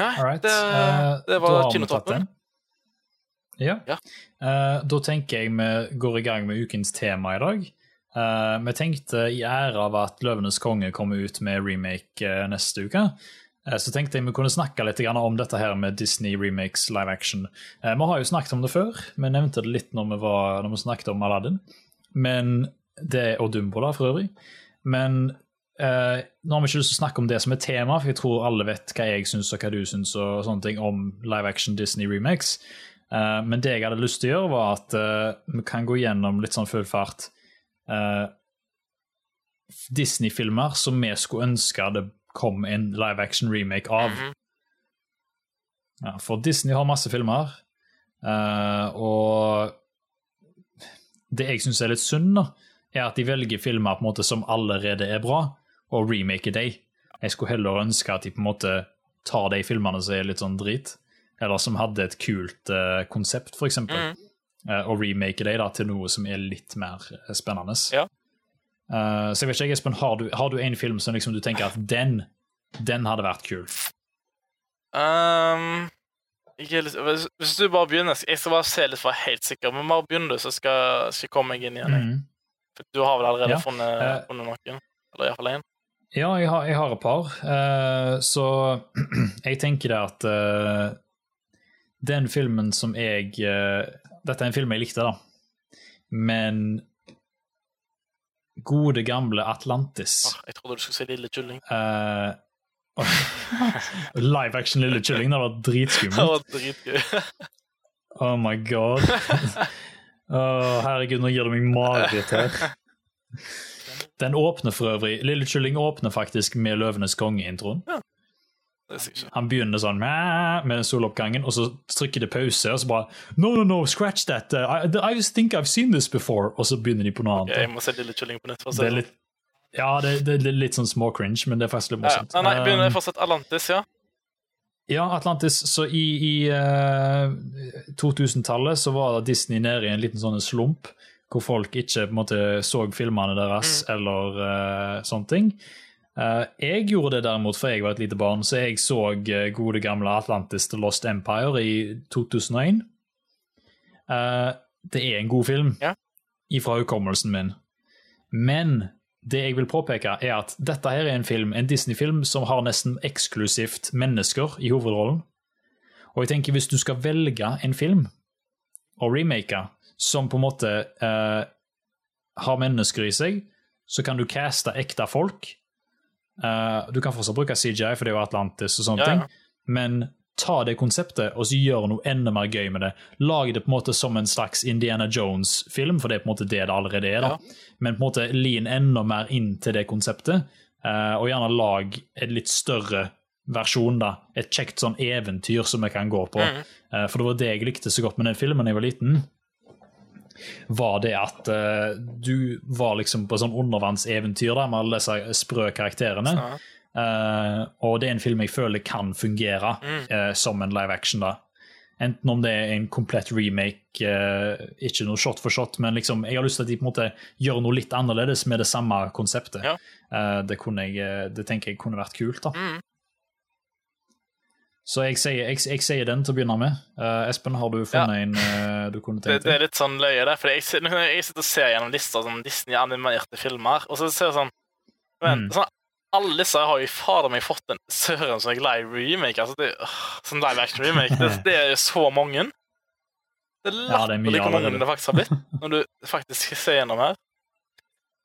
Nei, right. det, Eh, det var kinotoppen. Ja. Ja. Uh, da tenker jeg vi går i gang med ukens tema i dag. Uh, vi tenkte i ære av at 'Løvenes konge' kommer ut med remake uh, neste uke, så tenkte jeg vi kunne snakke litt om dette her med Disney remakes live action. Vi har jo snakket om det før, vi nevnte det litt når vi, var, når vi snakket om Aladdin, men det, og Dumbo da, for øvrig. Men Uh, nå har vi ikke lyst til å snakke om det som er tema, for jeg tror alle vet hva jeg syns og hva du syns og sånne ting om live action Disney remakes. Eh, men det jeg hadde lyst til å gjøre, var at eh, vi kan gå gjennom litt sånn full fart eh, Disney-filmer som vi skulle ønske det kom en live action remake av. Mhm. Ja, for Disney har masse filmer, og det jeg syns er litt synd, da, er at de velger filmer på en måte som allerede er bra, og remaker dem. Jeg skulle heller ønske at de på en måte tar de filmene som er litt sånn drit, eller som hadde et kult uh, konsept, for eksempel, Mhm. eh, og remake det da til noe som er litt mer eh, spennende. Ja. Uh, så jeg vet ikke, Espen, har du, har du en film som liksom du tenker at den, den hadde vært kul? Um, ikke, hvis, hvis du bare begynner Jeg skal bare se litt for å være helt sikker, men bare begynn du, så skal, skal jeg komme meg inn igjen. Mhm. For du har vel allerede Ja, funnet, funnet noen? Eller iallfall én? Ja, jeg har, jeg har et par. Uh, så (clears throat) jeg tenker det at eh, den filmen som jeg eh, Dette er en film jeg likte, da. Men gode, gamle Atlantis Ah, jeg trodde du skulle si Lille kylling. Uh, (laughs) Live action Lille Kylling, det var Det dritskummelt. var dritgøy. (laughs) Oh my god. (laughs) oh, herregud, nå gir du meg mareritt her. Den åpner for øvrig Lille Kylling åpner faktisk med Løvenes konge-introen. Det ikke. Han begynner sånn med soloppgangen, og så trykker det pause, og så bare No, no, no, scratch that. Uh, I, I just think I've seen this before. Og så begynner de på noe annet. Jeg må se Lille kylling på nytt. Det er litt, ja, det, det er litt sånn små cringe, men det er faktisk litt Ja, ja. morsomt. Nei, nei, begynner Um, fortsatt Atlantis, ja. Ja, Atlantis. Så i, i uh, 2000-tallet så var Disney nede i en liten sånn slump, hvor folk ikke på en måte så filmene deres eller uh, sånne ting. Eh, jeg gjorde det derimot, for jeg var et lite barn, så jeg så eh, gode gamle Atlantis The Lost Empire i 2001. Eh, det er en god film Ja. ifra hukommelsen min. Men det jeg vil påpeke, er at dette her er en film, en Disney-film som har nesten eksklusivt mennesker i hovedrollen. Og jeg tenker, hvis du skal velge en film å remake som på en måte eh, har mennesker i seg, så kan du caste ekte folk. Eh, du kan fortsatt bruke CGI, for det er jo Atlantis og sånne Ja, ja. ting, men ta det konseptet og så gjør noe enda mer gøy med det. Lag det på en måte som en slags Indiana Jones-film, for det er på en måte det det allerede er. da. Men på en måte lin enda mer inn til det konseptet, uh, og gjerne lag en litt større versjon. da. Et kjekt sånn eventyr som vi kan gå på. Mm. Uh, for det var det jeg likte så godt med den filmen da jeg var liten. Var det at uh, du var liksom på sånn undervannseventyr med alle disse sprø karakterene. Eh, og det er en film jeg føler kan fungere eh, som en live action. da. Enten om det er en komplett remake, ikke noe shot for shot, men liksom, jeg har lyst til at de på en måte gjør noe litt annerledes med det samme konseptet. Ja. Det, kunne jeg, det tenker jeg kunne vært kult. da. Mm. Så jeg sier, jeg, jeg sier den til å begynne med. Uh, Espen, har du funnet en uh, du kunne (laughs) tenkt deg? det er litt sånn løye, det. For jeg, (laughs) jeg sitter og ser gjennom lister sånn Disney-animerte filmer, og så ser jeg sånn men, Mm. sånn, Alle disse har jo fader meg fått en søren som glad remake. Altså, det, øh, sånn live action remake. Det, (laughs) det er jo så mange. Det er Ja, er latterlig hvor mange det faktisk har blitt, når du faktisk ser gjennom her.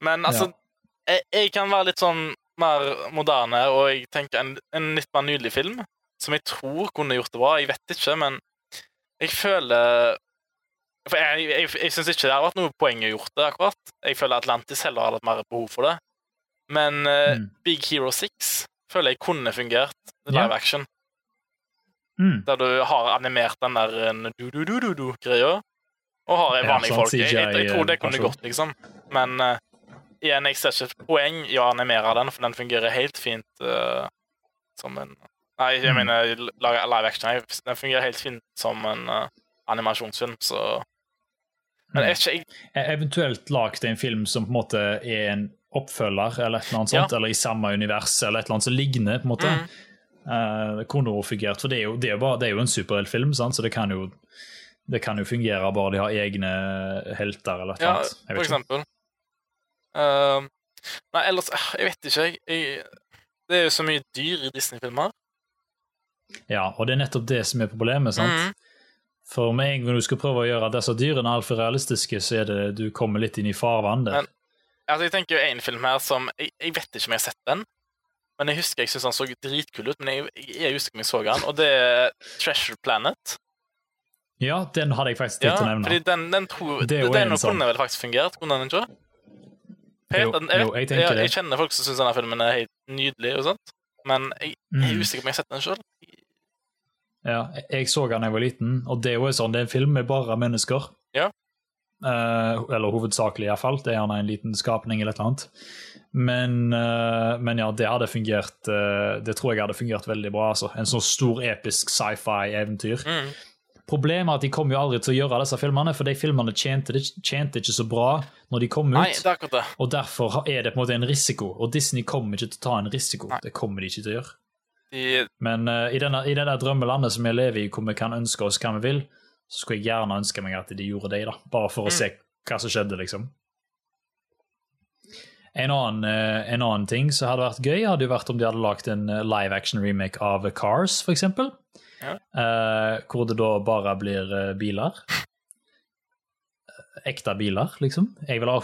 Men altså, jeg, jeg kan være litt sånn mer moderne, og jeg tenker en, en litt mer nydelig film, som jeg tror kunne gjort det bra. Jeg vet ikke, men jeg føler For jeg, jeg, jeg syns ikke det har vært noe poeng å gjort det, akkurat. Jeg føler Atlantis heller hadde hatt mer behov for det. Men eh, Mm. Big Hero 6 føler jeg kunne fungert live action. Mm. Der du har animert den der eh, du-du-du-du-du-greia, og har Ja, vanlige sånn folk. Jeg, jeg, jeg tror det kunne gått, liksom. Men uh, igjen, jeg ser ikke poeng i å animere den, for den fungerer helt fint uh, som en Nei, jeg Mm. mener live action. Den fungerer helt fint som en uh, animasjonsfilm, så Men Mm. ikke- jeg, E- Eventuelt lagd en film som på en måte er en oppfølger, eller et eller annet sånt, eller i samme univers, eller et eller annet som ligner, på en måte. Mm. Uh, det kunne også fungert, for det er jo, det er jo, bare, det er jo en superheltfilm, så det kan jo det kan jo fungere bare de har egne helter eller Ja, annet. Ja, for eksempel. Uh, nei, ellers Jeg vet ikke, jeg. jeg det er jo så mye dyr i Disney-filmer. Ja, og det er nettopp det som er problemet. sant? Mm. For med en gang du skal prøve å gjøre disse dyrene altfor realistiske, så er det du kommer litt inn i farvann der. Men- Altså, jeg tenker jo en film her som Jeg, jeg vet ikke om jeg har sett den, men jeg husker jeg syns han så dritkul ut. Men jeg, jeg husker om jeg så den, og det er Treasure Planet. Ja, den hadde jeg faktisk Ja, å nevne. fordi den, den, tror, Det er jo den en sånn- kunne vel faktisk fungert, kunne den ikke? Jeg, Jo, jeg, jo, jeg jeg, jeg kjenner folk som syns denne filmen er helt nydelig, og sånt, men jeg, jeg er Mm. usikker på om jeg har sett den sjøl. Ja, jeg- så den da jeg var liten, og det er jo sånn, det er en film med bare mennesker. Ja. Eh, eller hovedsakelig, iallfall. Det er gjerne en liten skapning eller et eller annet. Men, eh, men ja, det hadde fungert eh, Det tror jeg hadde fungert veldig bra. altså. En sånn stor, episk sci-fi-eventyr. Mm. Problemet er at de kommer jo aldri til å gjøre disse filmene, for de filmene tjente, tjente ikke så bra når de kom ut. Nei, det er akkurat det. Og derfor er det på en måte en risiko, og Disney kommer ikke til å ta en risiko. Nei. Det kommer de ikke til å gjøre. De, Men uh, i, denne, i det der drømmelandet som vi lever i, hvor vi kan ønske oss hva vi vil, så skulle jeg gjerne ønske meg at de gjorde det, da. Bare for å Mm. se hva som skjedde, liksom. En annen, uh, en annen ting som hadde vært gøy, hadde jo vært om de hadde lagd en eh, live action remake av Cars, eksempel. Ja. Uh, hvor det da bare blir biler. Ekte biler, liksom. Jeg vil ha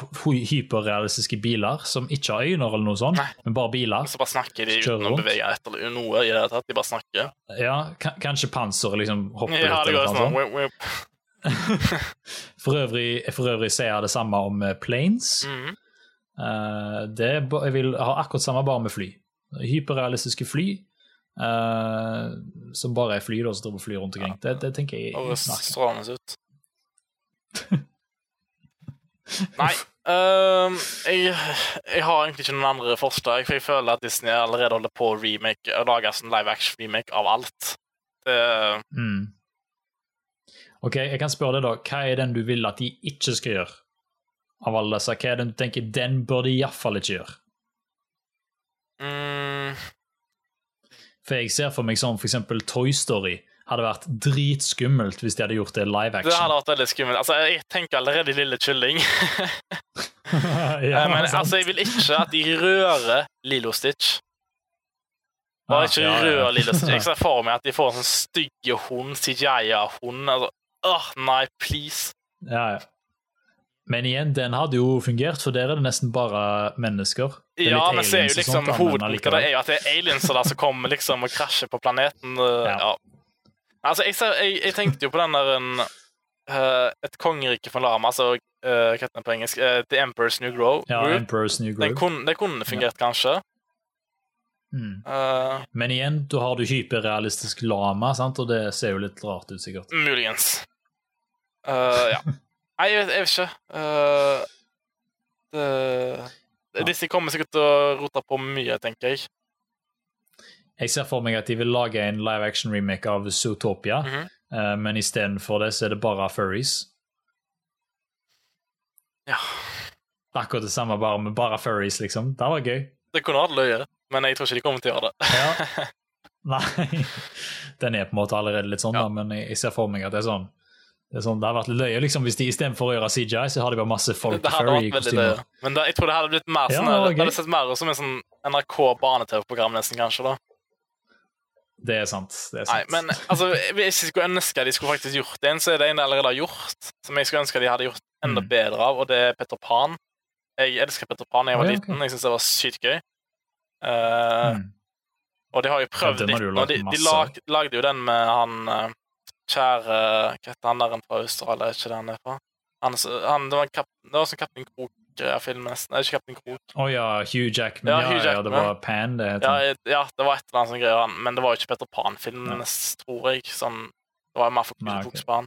hyperrealistiske biler som ikke har øyne eller noe sånt, Nei. men bare biler. så bare snakker de uten å bevege bevege etter noe i det hele tatt. De bare snakker. Ja, kanskje panseret liksom hopper Ja, litt. det eller går sånn. (laughs) For øvrig, for øvrig ser jeg det samme om eh, planes. Mm. Uh, det jeg vil ha akkurat samme bare med fly. Hyperrealistiske fly Uh, som bare er fly, da, som driver og flyr rundt omkring. Det, det tenker jeg er strålende ut. (laughs) Nei. Um, jeg, jeg har egentlig ikke noen andre forslag, for jeg føler at Disney allerede holder på å remake, å lage en live action-remake av alt. Det, Mm. Ok, jeg kan spørre deg da, hva er den du vil at de ikke skal gjøre? Av alle disse, hva er den du tenker den bør de iallfall ikke gjøre? mm, For jeg ser for meg sånn for eksempel Toy Story hadde vært dritskummelt hvis de hadde gjort det live action. det hadde vært veldig skummelt. Altså, jeg tenker allerede Lille Kylling. (laughs) ja, Men sant. altså, jeg vil ikke at de rører Lilo Stitch. Bare ikke Ah, ja, ja, rør Lilo Stitch. Jeg ser for meg at de får en sånn stygge hund, CJA-hund. Altså, åh, nei, please. Ja, ja. Men igjen, den hadde jo fungert, for der er det nesten bare mennesker. Er Ja, men så er jo liksom men hovedpunktet er jo at det er aliens der som kommer liksom og krasjer på planeten. uh, Ja. Ja. Altså, jeg, jeg, jeg tenkte jo på den der en, uh, Et kongerike for lama, altså uh, hva heter den på engelsk? Uh, The Emperor's New Grow. Ja, Emperor's New Den Groove. kunne, kunne fungert, kanskje. Mm. Uh, Men igjen, da har du hyperrealistisk lama, sant? og det ser jo litt rart ut, sikkert. muligens. Uh, ja. (laughs) Nei, jeg vet, jeg vet ikke. Uh, det, disse kommer sikkert til å rote på mye, tenker jeg. Jeg ser for meg at de vil lage en live action remake av Zootopia, mm -hmm. uh, men istedenfor det så er det bare furries. Ja. Akkurat det samme, bare med bare furries, liksom. Det var gøy. Det kunne vært løye, men jeg tror ikke de kommer til å gjøre det. Ja. (laughs) Nei. Den er på en måte allerede litt sånn, Ja. da, men jeg ser for meg at det er sånn det, er sånn, det har vært litt løye liksom, hvis de istedenfor å gjøre CGI, så har de bare masse folk Det i furry-kostymer. Men det, jeg tror det hadde blitt mer Ja, sånn det Det hadde sett mer ut som en sånn NRK barne-TV-program, nesten, kanskje. da Det er sant. det er sant. Nei, men altså, Hvis jeg skulle ønske de skulle faktisk gjort en, så er det en de allerede har gjort, som jeg skulle ønske de hadde gjort enda Mm. bedre av, og det er Petter Pan. Jeg elsker Petter Pan da jeg var ja, liten. Jeg syns det var sykt gøy. Uh, Mm. Og de har jo prøvd litt lagt De, de lag, lagde jo den med han eh, kjære Hva heter han der fra Australia? Er ikke det han er fra? Han, han, det var en kap, det var sånn Kaptein Krok-film, nesten. Nei, ikke Kaptein Krok. Å ja, Hugh Jackman. Ja, Ja, Hugh ja, det var Pan, det. Ja, ja, det var et eller annet sånt greier, men det var jo ikke Petter Pan-filmen Ja. tror jeg. Sånn, det var jo mer fokus på han.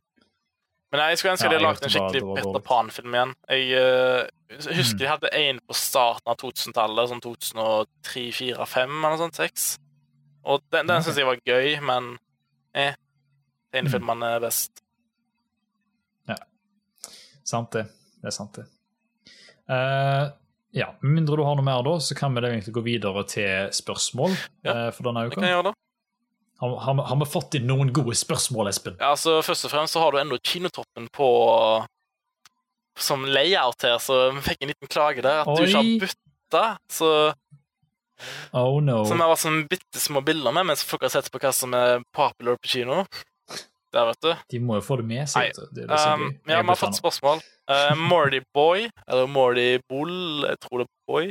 Men jeg skulle ønske Ja, jeg hadde lagd en skikkelig det var Petter. Pan-film igjen. Jeg uh, husker Mm. de hadde en på starten av 2000-tallet, sånn 2003, 2004, 2005 eller sånt. 6. Og den, den okay. syns jeg var gøy, men eh, tegnefilmene er best. Sant det. Det er sant, det. Eh, ja, Med mindre du har noe mer, da, så kan vi egentlig gå videre til spørsmål Ja, uh, for denne Det uka. kan jeg gjøre, da. Har, har, har vi fått inn noen gode spørsmål, Espen? Ja, altså, Først og fremst så har du ennå kinotoppen på som layout her, så vi fikk en liten klage der. At Oi. du ikke har bytta. Så, Oh no. Som har sånn bitte små bilder med mens folk har sett på hva som er popular på kino. Der, vet du. De må jo få det med seg. Det det Um, ja, vi har fått spørsmål. Uh, Mordy Boy, eller Mordy Bull, jeg tror det er Boy.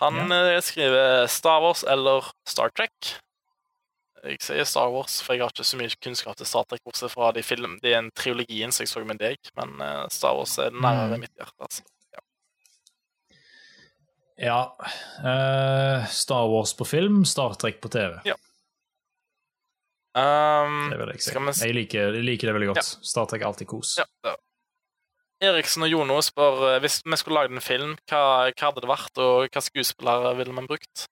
Han ja. skriver Star Wars eller Star Trek. Jeg sier Star Wars, for jeg har ikke så mye kunnskap til Star Trek, bortsett fra de film, det er en trilogien som jeg så med deg, men eh, Star Wars er nærmere Mm. mitt hjerte. altså. Ja. eh, Star Wars på film, Star Trek på TV. Um, Det vil jeg si. Vi Jeg liker, jeg liker det veldig godt. Star Trek er alltid kos. ja, ja. Eriksen og Jono spør eh, hvis vi skulle lagd en film, hva, hva hadde det vært, og hva skuespillere ville man brukt?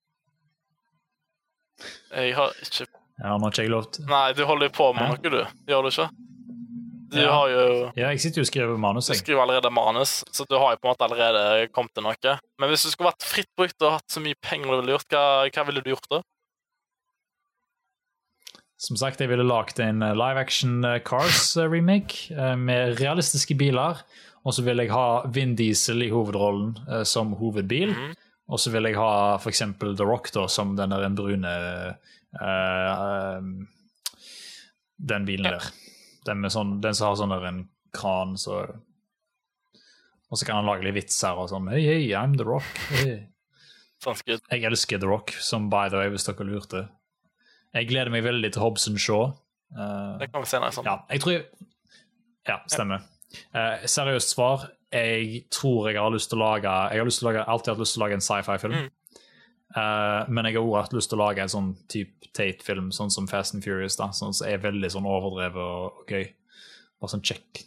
Jeg har ikke Ja, nå har ikke jeg lov til Nei, du holder jo på med Hæ? noe, du. Gjør du ikke? Du Ja. har jo Ja, jeg sitter jo og skriver manus, Du skriver allerede manus, så du har jo på en måte allerede kommet til noe. Men hvis du skulle vært fritt brukt og hatt så mye penger du ville gjort, hva, hva ville du gjort da? Som sagt, jeg ville lagd en eh, live action eh, Cars-remake med realistiske biler. Og så vil jeg ha Vin Diesel i hovedrollen eh, som hovedbil. Mhm. Og så vil jeg ha f.eks. The Rock da, som den der brune uh, eh, Den bilen der. Den, med sånn, den som har sånn der en kran, så Og så kan han lage litt vitser og sånn. Hei, hei, I'm The Rock. Hey. Jeg elsker The Rock, som by the way, hvis dere lurte. Jeg gleder meg veldig til Hobson Shaw. Uh, Det kan vi senere. Sånn. ja, jeg tror jeg Ja, stemmer. Uh, seriøst svar. Jeg tror jeg har lyst til å lage Jeg har lage, alltid hatt lyst til å lage en sci-fi-film. Mm. Uh, men jeg har også hatt lyst til å lage en sånn type Tate-film, sånn som Fast and Furious, da, sånn som er veldig sånn overdrevet og, og gøy. Bare sånn kjekke,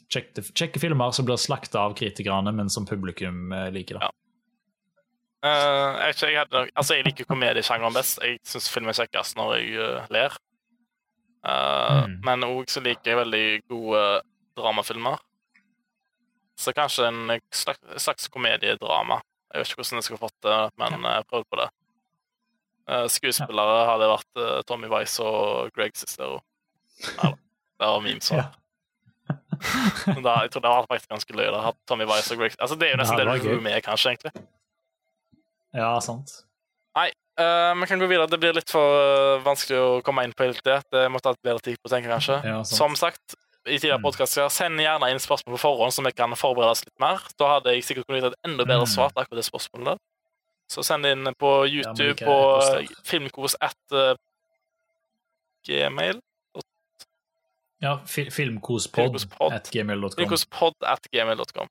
kjekke filmer som blir slakta av kritikerne, men som publikum eh, liker. da. Ja. Eh, jeg, ikke, jeg, hadde, altså, jeg liker komediesjangeren best. Jeg syns film er kjekkest når jeg uh, ler. Uh, Mm. Men òg så liker jeg veldig gode dramafilmer. Så kanskje en slags, slags komediedrama. Jeg vet ikke hvordan jeg skulle fått det, men jeg prøvde på det. Skuespillere hadde vært eh, Tommy Wise og Greg Sistero. Ja, det var memes (laughs) da, jeg tror det vært faktisk ganske løye. da, Tommy Wice og Greg Altså, Det er jo nesten det vært du er med, kanskje. egentlig. Ja, sant. Nei, Vi kan gå videre. Det blir litt for uh, vanskelig å komme inn på helt det. Det måtte ha hatt bedre tid på å tenke, kanskje. Ja. Som sagt, i tidligere Mm. podkaster, send gjerne inn spørsmål på forhånd, så vi kan forberede oss litt mer. Da hadde jeg sikkert kunnet gitt et enda bedre Mm. svar til akkurat det spørsmålet. der. Så send det inn på YouTube ja, på eh, filmkos at eh, gmail. Ja, fi filmkospod Filmkospod. at gmail.com. Filmkospod at gmail.com.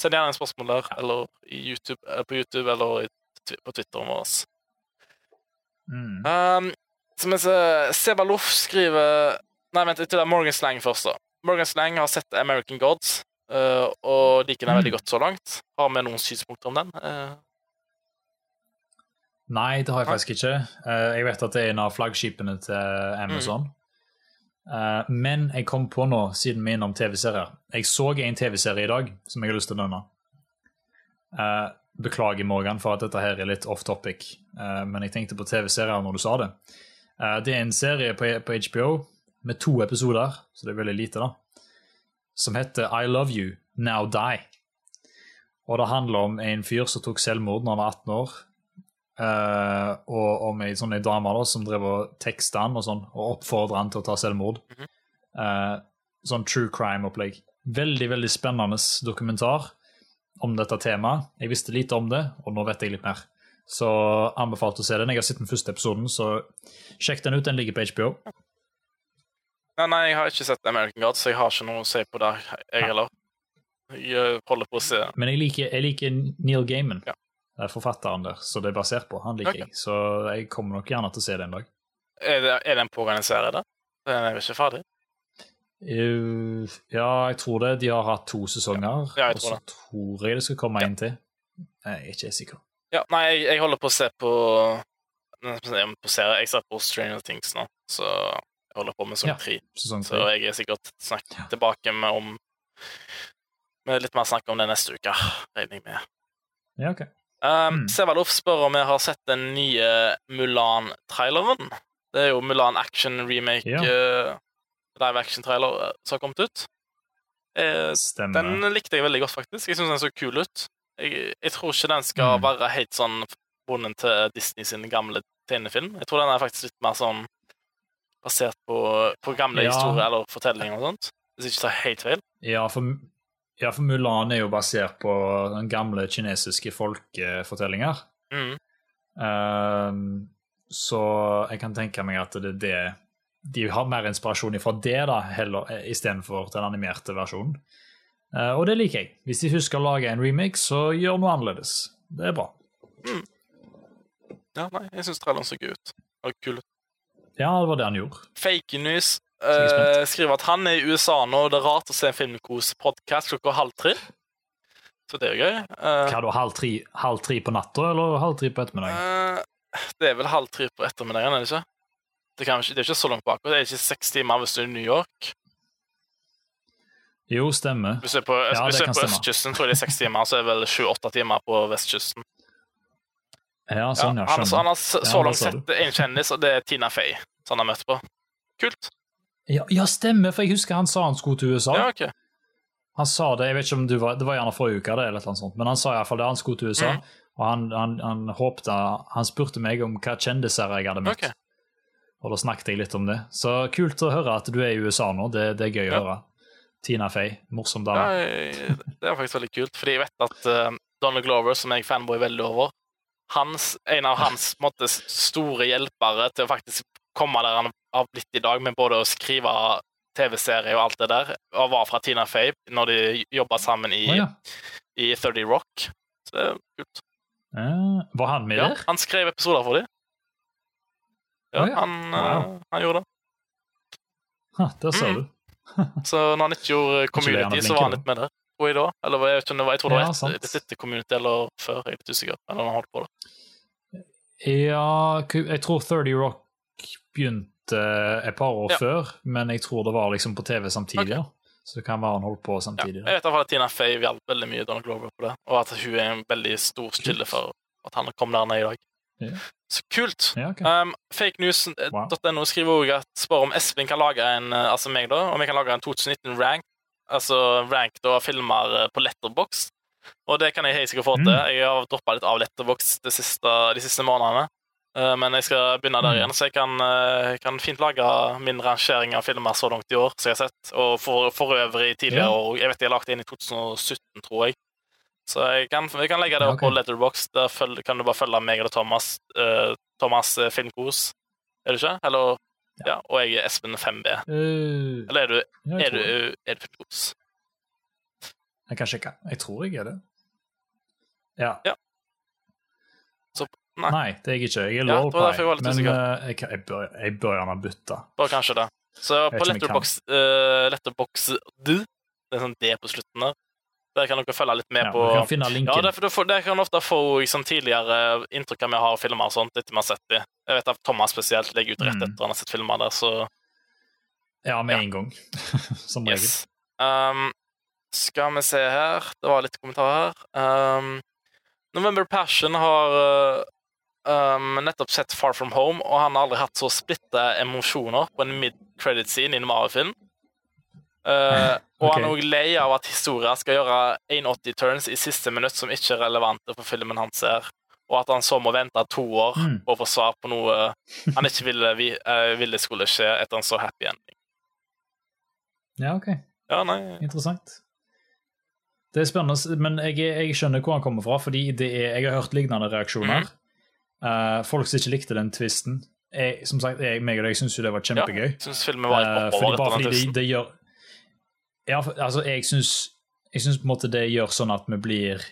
Send gjerne inn spørsmål der, eller i YouTube, eh, på YouTube eller i, på Twitteren vår. Mm. Um, som jeg Sebaloff skriver Nei, vent, jeg tror det er Morgan Slang først. da. Morgan Slang har sett American Gods uh, og liker den veldig Mm. godt så langt. Har vi noen synspunkter om den? Uh, Nei, det har jeg faktisk ikke. Eh, jeg vet at det er en av flaggskipene til Amazon. Mm. men jeg kom på nå, siden vi er innom TV-serier Jeg så en TV-serie i dag som jeg har lyst til å nevne. Beklager, Morgan, for at dette her er litt off topic, eh, men jeg tenkte på TV-serier når du sa det. Eh, det er en serie på, på HBO med to episoder, så det er veldig lite, da, som heter I Love You, Now Die. Og det handler om en fyr som tok selvmord når han var 18 år. Uh, og om ei sånn dame da, som drev og teksta han og sånn, og oppfordra han til å ta selvmord. Eh, sånn true crime-opplegg. Veldig veldig spennende dokumentar om dette temaet. Jeg visste lite om det, og nå vet jeg litt mer. Så anbefalt å se den. Jeg har sett den første episoden, så sjekk den ut. Den ligger på HBO. nei, nei, jeg har ikke sett American God, så jeg har ikke noe å si på det, jeg heller. Jeg uh, holder på å se Men jeg liker, jeg liker Neil Gaiman, Ja. Det er forfatteren der, så det er basert på. Han liker okay. jeg. Så jeg kommer nok gjerne til å se det en dag. Er det, er den pågående serie, da? Den er jo ikke ferdig? Uh, ja, jeg tror det. De har hatt to sesonger, Ja, og tror så tror jeg det skal komme en til. Jeg er ikke sikker. Ja, nei, jeg, jeg holder på å se på på serie. Jeg ser på Stranger Things nå, så jeg holder på med sånn Ja. tre. Sesong Så jeg er sikkert snakk Ja. tilbake med om med litt mer snakk om det neste uke, regner jeg med. Ja, ok. Um, Mm. Sevaloff spør om jeg har sett den nye Mulan-traileren. Det er jo Mulan action remake, Ja. eh, live action-trailer eh, som har kommet ut. Eh, den likte jeg veldig godt, faktisk. Jeg syns den så kul ut. Jeg, jeg tror ikke den skal Mm. være helt sånn bonden til Disney sin gamle tegnefilm. Jeg tror den er faktisk litt mer sånn basert på, på gamle Ja. historier eller fortellinger og sånt. Hvis jeg ikke tar helt feil. Ja, for, ja, for Mulan er jo basert på den gamle kinesiske folkefortellinger. Mm. Ehm, så jeg kan tenke meg at det er det De har mer inspirasjon fra det da, heller eh, istedenfor den animerte versjonen. Eh, og det liker jeg. Hvis de husker å lage en remake, så gjør noe annerledes. Det er bra. Ja, nei, jeg syns traileren så gøy ut. Og kul ut. Ja, det var det han gjorde. Fake News eh, skriver at han er i USA nå, og det er rart å se en Filmkos-podkast klokka halv tre. Så det er jo gøy. Uh, Hva da, halv tre, halv tre på natta eller halv tre på ettermiddagen? Uh, det er vel halv tre på ettermiddagen, er det ikke? Det, ikke- det er ikke så langt bak. Det er ikke seks timer hvis du er i New York. Jo, stemmer. Hvis du er på, Ja, hvis du er på østkysten, tror jeg det er seks timer. Så er det vel sju-åtte timer på vestkysten. Ja, sånn, ja. skjønner. han har så langt sett en kjendis, og det er Tina Fey, som han har møtt på. Kult. Ja, ja, stemmer, for jeg husker han sa han skulle til USA. Ja, okay. Han sa det, jeg vet ikke om du var, det var gjerne forrige uke, det, eller noe sånt, men han sa iallfall det. Han skulle til USA, mm. og han, han, han håpte Han spurte meg om hva kjendiser jeg hadde møtt, Ok. Og da snakket jeg litt om det. Så kult å høre at du er i USA nå, det, det er gøy å høre. Tina Fey, morsom dame. jeg- det er faktisk veldig kult, fordi jeg vet at uh, Donald Glover, som jeg fanboy veldig over, hans, en av hans måte, store hjelpere til å faktisk komme der han har blitt i dag, med både å skrive TV-serie og alt det der, og var fra Tina Fey når de jobba sammen i, oh, ja. i 30 Rock. Så det er kult. Eh, var han med Ja, der? han skrev episoder for dem. Ja, ja. Han, Wow. eh, han gjorde det. Ha, der sa Mm. du. (laughs) Så når han ikke gjorde Community, så var han litt med der. Tror jeg da. Eller jeg, vet ikke jeg tror det var ja, et, litt etter Community eller før. Jeg er litt usikker. Eller han holdt på det. Ja, jeg tror 30 Rock begynte et par år Ja. før, men jeg tror det var liksom på TV samtidig. Okay. Så det kan være han holdt på Ja. samtidig. Jeg vet i hvert fall at Tina Fey hjalp veldig mye Donald Glover på det, og at hun er en veldig stor kilde for at han kom der ned i dag. Ja. Så kult. Ja, okay. Um, Fakenews.no Wow. skriver også at spør om Espen kan lage en eh, altså meg da, om jeg kan lage en 2019 rank, altså rank da filmer eh, på Letterbox. Og det kan jeg helt sikkert få til. Mm. Jeg har droppa litt av Letterbox de siste, de siste månedene. Uh, Men jeg skal begynne der Mm. igjen, så jeg kan, uh, kan fint lage min rangering av filmer så langt i år som jeg har sett. Og for, for øvrig tidligere Ja. år. Jeg vet jeg har lagt en i 2017, tror jeg. Så jeg kan, jeg kan legge det Ja, opp på ok. Letterbox. Der følg, kan du bare følge meg eller Thomas. uh, Thomas eh, Filmkos, er du ikke? Eller, ja. Og jeg er Espen 5B. Uh, Eller er du, ja, er du, er du Filmkos? jeg kan sjekke. Jeg tror jeg er det. Ja. Ja. Så- nei. nei. det er jeg ikke. Jeg er Ja, low det jeg men eh, jeg, jeg, bør, jeg bør gjerne bytte. Bare kanskje det. Så på. Letterbox, uh, Letterbox du, det er sånn D på slutten der, der kan dere følge litt med Ja, på Ja, linken. det, er for det kan ofte få liksom, tidligere inntrykk av vi har filmer og sånt, etter vi har sett dem. Jeg vet at Thomas spesielt legger ut rett Mm. etter han har sett filmer der, så Ja, med Ja. en gang. (laughs) Som regel. yes. Um, skal vi se her Det var litt kommentarer her. Um, November Passion har uh, um, nettopp sett Far From Home, og han har aldri hatt så splitta emosjoner på en mid-credit scene i en Mario-film. Uh, (laughs) og okay. han er også lei av at historia skal gjøre 180 turns i siste minutt som ikke er relevante for filmen han ser, og at han så må vente to år Mm. på å få svar på noe han ikke ville, vi, eh, ville skulle skje etter en så happy ending. Ja, ok. Ja, nei Interessant. Det er spennende, men jeg, jeg skjønner hvor han kommer fra, fordi det er, jeg har hørt lignende reaksjoner. Mm. Uh, folk som ikke likte den tvisten. Jeg, som sagt, jeg, meg og deg syns jo det var kjempegøy. Ja, synes filmen var Eh, litt fordi, oppover bare etter den fordi det, det gjør Ja, altså, jeg syns jeg syns på en måte det gjør sånn at vi blir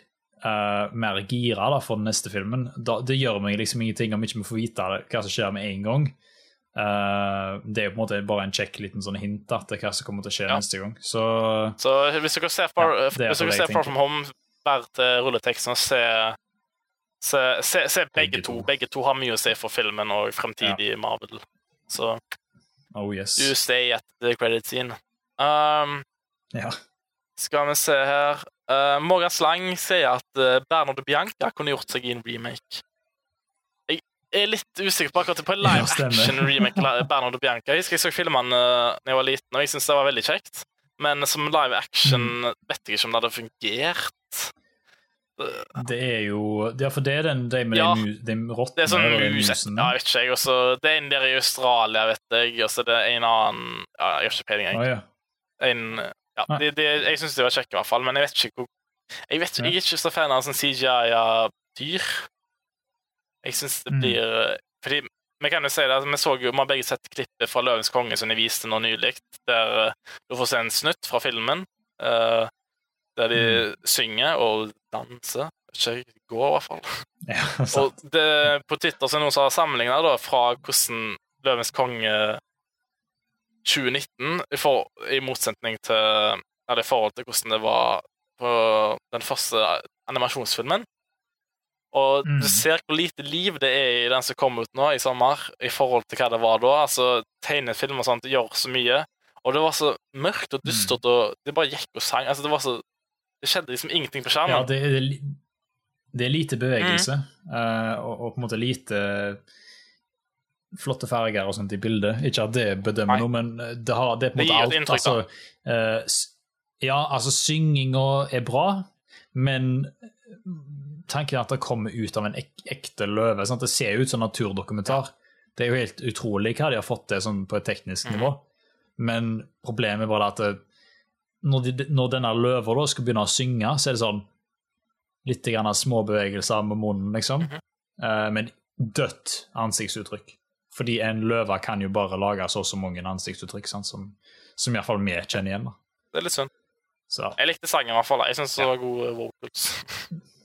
uh, mer gira da, for den neste filmen. Da, det gjør meg liksom ingenting om ikke vi får vite hva som skjer med en gang. Uh, det er jo på en måte bare en kjekk liten sånn hint da, til hva som kommer til å skje Ja. neste gang. Så Så hvis dere ser Far, Ja, hvis dere ser Far. From Home, vær til rulleteksten og se, se, se, se begge, Begge to. to. Begge to har mye å si for filmen og fremtidig Marvel. Så oh yes. you stay at the credit scene. Um, Ja. skal vi se her uh, Morgan Slang sier at uh, Bernard Bianca kunne gjort seg i en remake. Jeg, er litt usikker på akkurat på en live Ja, action-remake Bernard og Bianca. Jeg husker jeg så filmene da jeg var liten, og jeg syntes det var veldig kjekt. Men som live action Mm. vet jeg ikke om det hadde fungert. Det er jo Ja, for det er den de med Ja. de, mu- de Det er sånn mus... Ja, vet ikke, jeg. Også, det er en der i Australia, vet jeg, og så er det en annen ja, Jeg har ikke peiling, jeg. Ah, ja. En, ja, det, det, jeg syns det var kjekt, i hvert fall, men jeg vet ikke hvor Jeg, vet, jeg er ikke så fan av sånn CGI av dyr. Jeg syns det Mm. blir Fordi vi kan jo si det, vi så vi har begge sett klippet fra Løvens konge som de viste nå nylig, der eh, du får se en snutt fra filmen Uh, der de synger og danser. Ikke går, i hvert fall. (laughs) ja Og sant. det, på Twitter så er det noen som har sammenligna fra hvordan Løvens konge 2019 i, for, i motsetning til Eller i forhold til hvordan det var på den første animasjonsfilmen. Og Mm. du ser hvor lite liv det er i den som kom ut nå i sommer, i forhold til hva det var da. Altså, Tegnefilm og sånt gjør så mye. Og det var så mørkt og dystert, og det bare gikk og sang. Altså, det var så Det skjedde liksom ingenting på skjermen. Ja, det, er det er lite bevegelse, Mm. eh, og, og på en måte lite flotte farger og sånt i bildet. Ikke at det bedømmer Nei. noe, men det, har, det er på en måte alt. inntrykk, altså, uh, ja, altså, synginga er bra, men tanken er at det kommer ut av en ek ekte løve. Sant? Det ser jo ut som naturdokumentar. Det er jo helt utrolig hva de har fått til sånn på et teknisk Mhm. nivå. Men problemet bare at det, når, de, når denne løva da skal begynne å synge, så er det sånn litt grann små bevegelser med munnen, liksom. Mm -hmm. uh, men dødt ansiktsuttrykk. Fordi en løve kan jo bare lage så og så mange ansiktsuttrykk sant? som, som iallfall vi kjenner igjen. da. Det er litt synd. Så, Jeg likte sangen i hvert fall. Jeg syns det var gode vocals.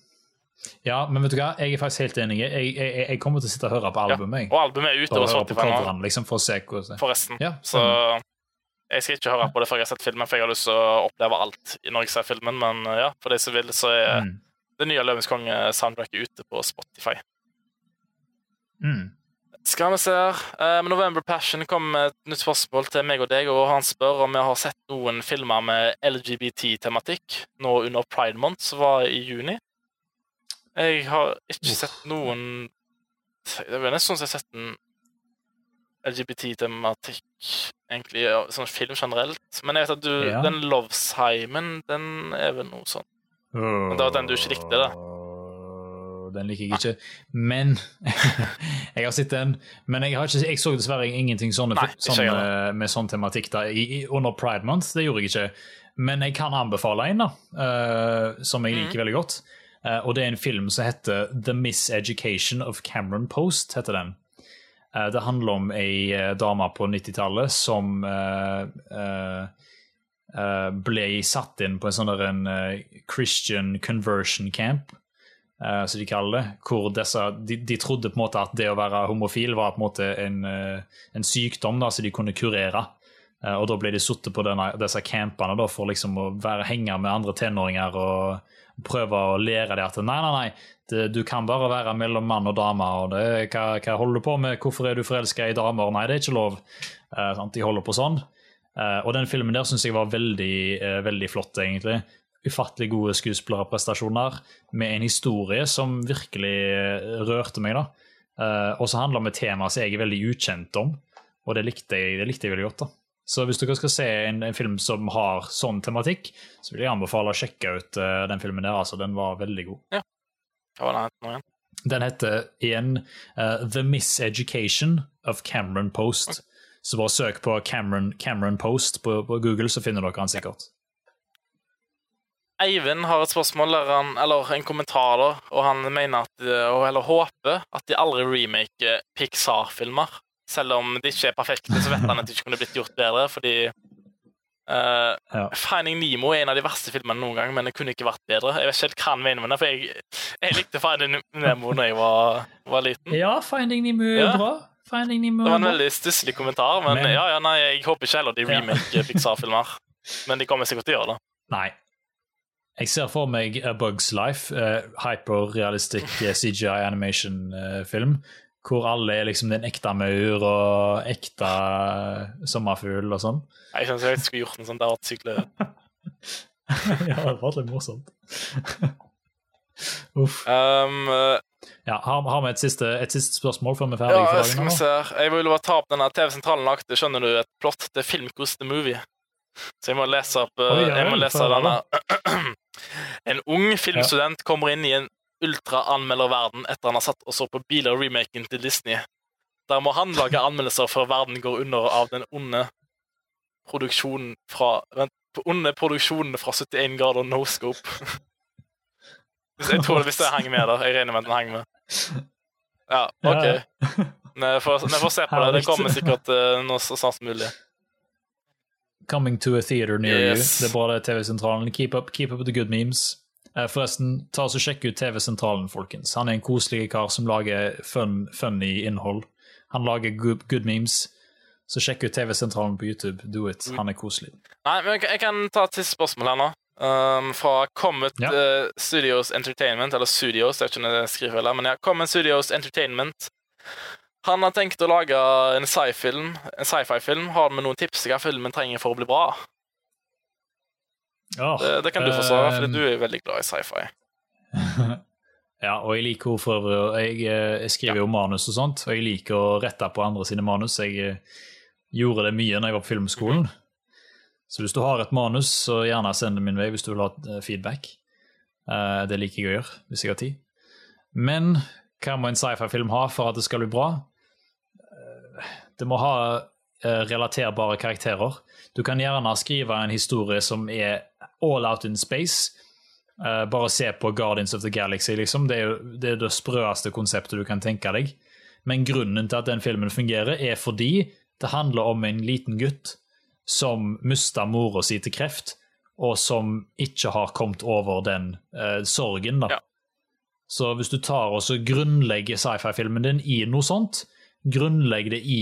(laughs) ja, men vet du hva, jeg er faktisk helt enig. Jeg, jeg, jeg kommer til å sitte og høre på albumet. Ja. Og albumet er på Spotify liksom, for å se hvordan forresten. Ja, Så jeg skal ikke høre på det før jeg har sett filmen, for jeg har lyst til å oppleve alt når jeg ser filmen. Men uh, ja, for de som vil, så er Mm. det nye Løvens konge-soundtracket ute på Spotify. Mm. Skal vi se her. med November Passion kom med et nytt spørsmål til meg og deg, og han spør om vi har sett noen filmer med LGBT-tematikk nå under Pride Month, som var i juni. Jeg har ikke sett noen Det vel nesten sånn jeg har sett en LGBT-tematikk, egentlig, sånn film generelt. Men jeg vet at du, Ja. den Lovesheimen, den er vel noe sånn Men det var den du ikke likte, da. Åh, Den liker jeg ikke. Men (laughs) Jeg har sett den, men jeg, har ikke, jeg så dessverre ingenting sånne, Nei, sånne, med sånn tematikk da, i, under Pride Month. Det gjorde jeg ikke. Men jeg kan anbefale en, da, uh, som jeg liker veldig godt. Uh, og det er en film som heter The Miseducation of Cameron Post. heter den. Uh, det handler om ei dame på 90-tallet som ble satt inn på en sånn der en Christian conversion camp, eh, som de kaller det. Hvor disse, de, de trodde på en måte at det å være homofil var på en måte en, eh, en sykdom da, som de kunne kurere. Uh, og da ble de satt på denne, disse campene da, for liksom å være, henge med andre tenåringer og prøve å lære dem at nei, nei, nei, det, du kan bare være mellom mann og dame. og det, hva, hva holder du på med? Hvorfor er du forelska i damer? Nei, det er ikke lov. Uh? De holder på sånn. Uh, og den filmen der syns jeg var veldig, veldig flott, egentlig. Ufattelig gode skuespillerprestasjoner med en historie som virkelig eh, rørte meg. da. Uh, og så handler det om et tema som jeg er veldig ukjent om, og det likte jeg, det likte jeg veldig godt. da. Så hvis dere skal se en, en film som har sånn tematikk, så vil jeg anbefale å sjekke ut uh, den filmen der. altså. Den var veldig god. Hva var nå igjen? Den heter igjen uh, The Miseducation of Cameron Post. Så bare søk på Cameron, Cameron Post på, på Google, så finner dere han sikkert. Eivind har et spørsmål, han, eller en kommentar, da, og han mener at, eller håper at de aldri remaker Pixar-filmer. Selv om de ikke er perfekte, så vet han at de ikke kunne blitt gjort bedre, fordi uh, Ja. Finding Nemo er en av de verste filmene noen gang, men det kunne ikke vært bedre. Jeg vet ikke helt hva han mener med det, for jeg, jeg likte Finding Nemo da jeg var, var liten. Ja, Finding Nemo er Ja. bra. Finding Nemo Det var en veldig stusslig kommentar, men, Men- ja, ja, nei, jeg håper ikke heller de Ja. (laughs) Pixar-filmer. Men de kommer sikkert til å gjøre det. Nei. Jeg ser for meg A Bug's Life, uh, hyperrealistic eh, CGI animation-film, hvor alle er liksom den ekte maur og ekte eh, sommerfugl og sånn. Jeg synes jeg skulle gjort en sånn der artsykle. vært (laughs) ja, det var litt morsomt. (laughs) Uff. Um, eh, Ja, har, har vi et siste, et siste spørsmål før vi er ferdige? Ja, skal vi se. Jeg vil bare ta opp denne TV-sentralen lagde, skjønner du, et plott til Filmkos The Movie. Så jeg må lese opp eh, Oi, ja Jeg må lese denne. (clears throat) (clears throat) En ung filmstudent kommer inn i en ultra-anmelderverden etter han har satt og så på biler-remaken til Disney. Der må han lage (laughs) anmeldelser før verden går under av den onde produksjonen fra Vent, onde produksjonen fra 71 grader no scope. (laughs) Jeg tror hvis det henger med der. Jeg regner med at den henger med. Ja, (laughs) OK. Vi får, får se på det. Det kommer sikkert uh, noe så snart som mulig. Coming to a theater near Yes. you. Det er bare TV-sentralen. Keep up, keep up the good memes. Eh, Forresten, ta oss og sjekk ut TV-sentralen, folkens. Han er en koselig kar som lager fun, funny innhold. Han lager good, good memes. Så sjekk ut TV-sentralen på YouTube. Do it. Han er koselig. Nei, men jeg kan ta et siste spørsmål her nå. Um, fra Comet Ja. uh, Studios Entertainment, eller Studios, jeg vet ikke om jeg skriver eller, men ja, Comet Studios Entertainment. Han har tenkt å lage en sci-fi-film. Har vi noen tips til hva filmen trenger for å bli bra? Åh, Det, det kan du få svare, eh, for du er veldig glad i sci-fi. (laughs) Ja, og jeg liker henne for øvrig. Jeg, eh, jeg skriver jo manus og sånt, og jeg liker å rette på andre sine manus. Jeg eh, gjorde det mye når jeg var på filmskolen. Så hvis du har et manus, så gjerne send det min vei hvis du vil ha eh, feedback. Eh, Det liker jeg å gjøre hvis jeg har tid. Men hva må en sci-fi-film ha for at det skal bli bra? Det må ha eh, relaterbare karakterer. Du kan gjerne skrive en historie som er all out in space. Eh, bare se på Guardians of the Galaxy, liksom. Det er jo det, er det sprøeste konseptet du kan tenke deg. Men grunnen til at den filmen fungerer, er fordi det handler om en liten gutt som mista mora si til kreft, og som ikke har kommet over den uh, sorgen. da. Ja. Så hvis du tar og grunnlegger sci-fi-filmen din i noe sånt, grunnlegger det i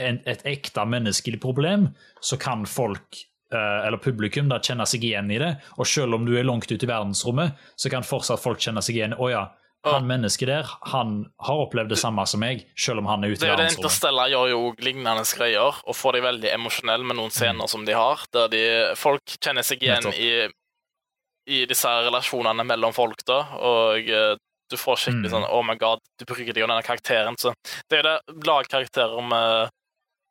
en, et ekte menneskelig problem, så kan folk, eh, eller publikum, da kjenne seg igjen i det. Og selv om du er langt ute i verdensrommet, så kan fortsatt folk kjenne seg igjen. Å ja, han mennesket der, han har opplevd det samme som meg, selv om han er ute Det i er jo det verdensrommet. Interstellar gjør jo lignende greier, og får de veldig emosjonell med noen scener som de har, der de, folk kjenner seg igjen i, i disse relasjonene mellom folk, da, og eh, du får skikkelig Mm. sånn Oh my god, du bruker deg om denne karakteren. Så det er jo det lag karakterer med,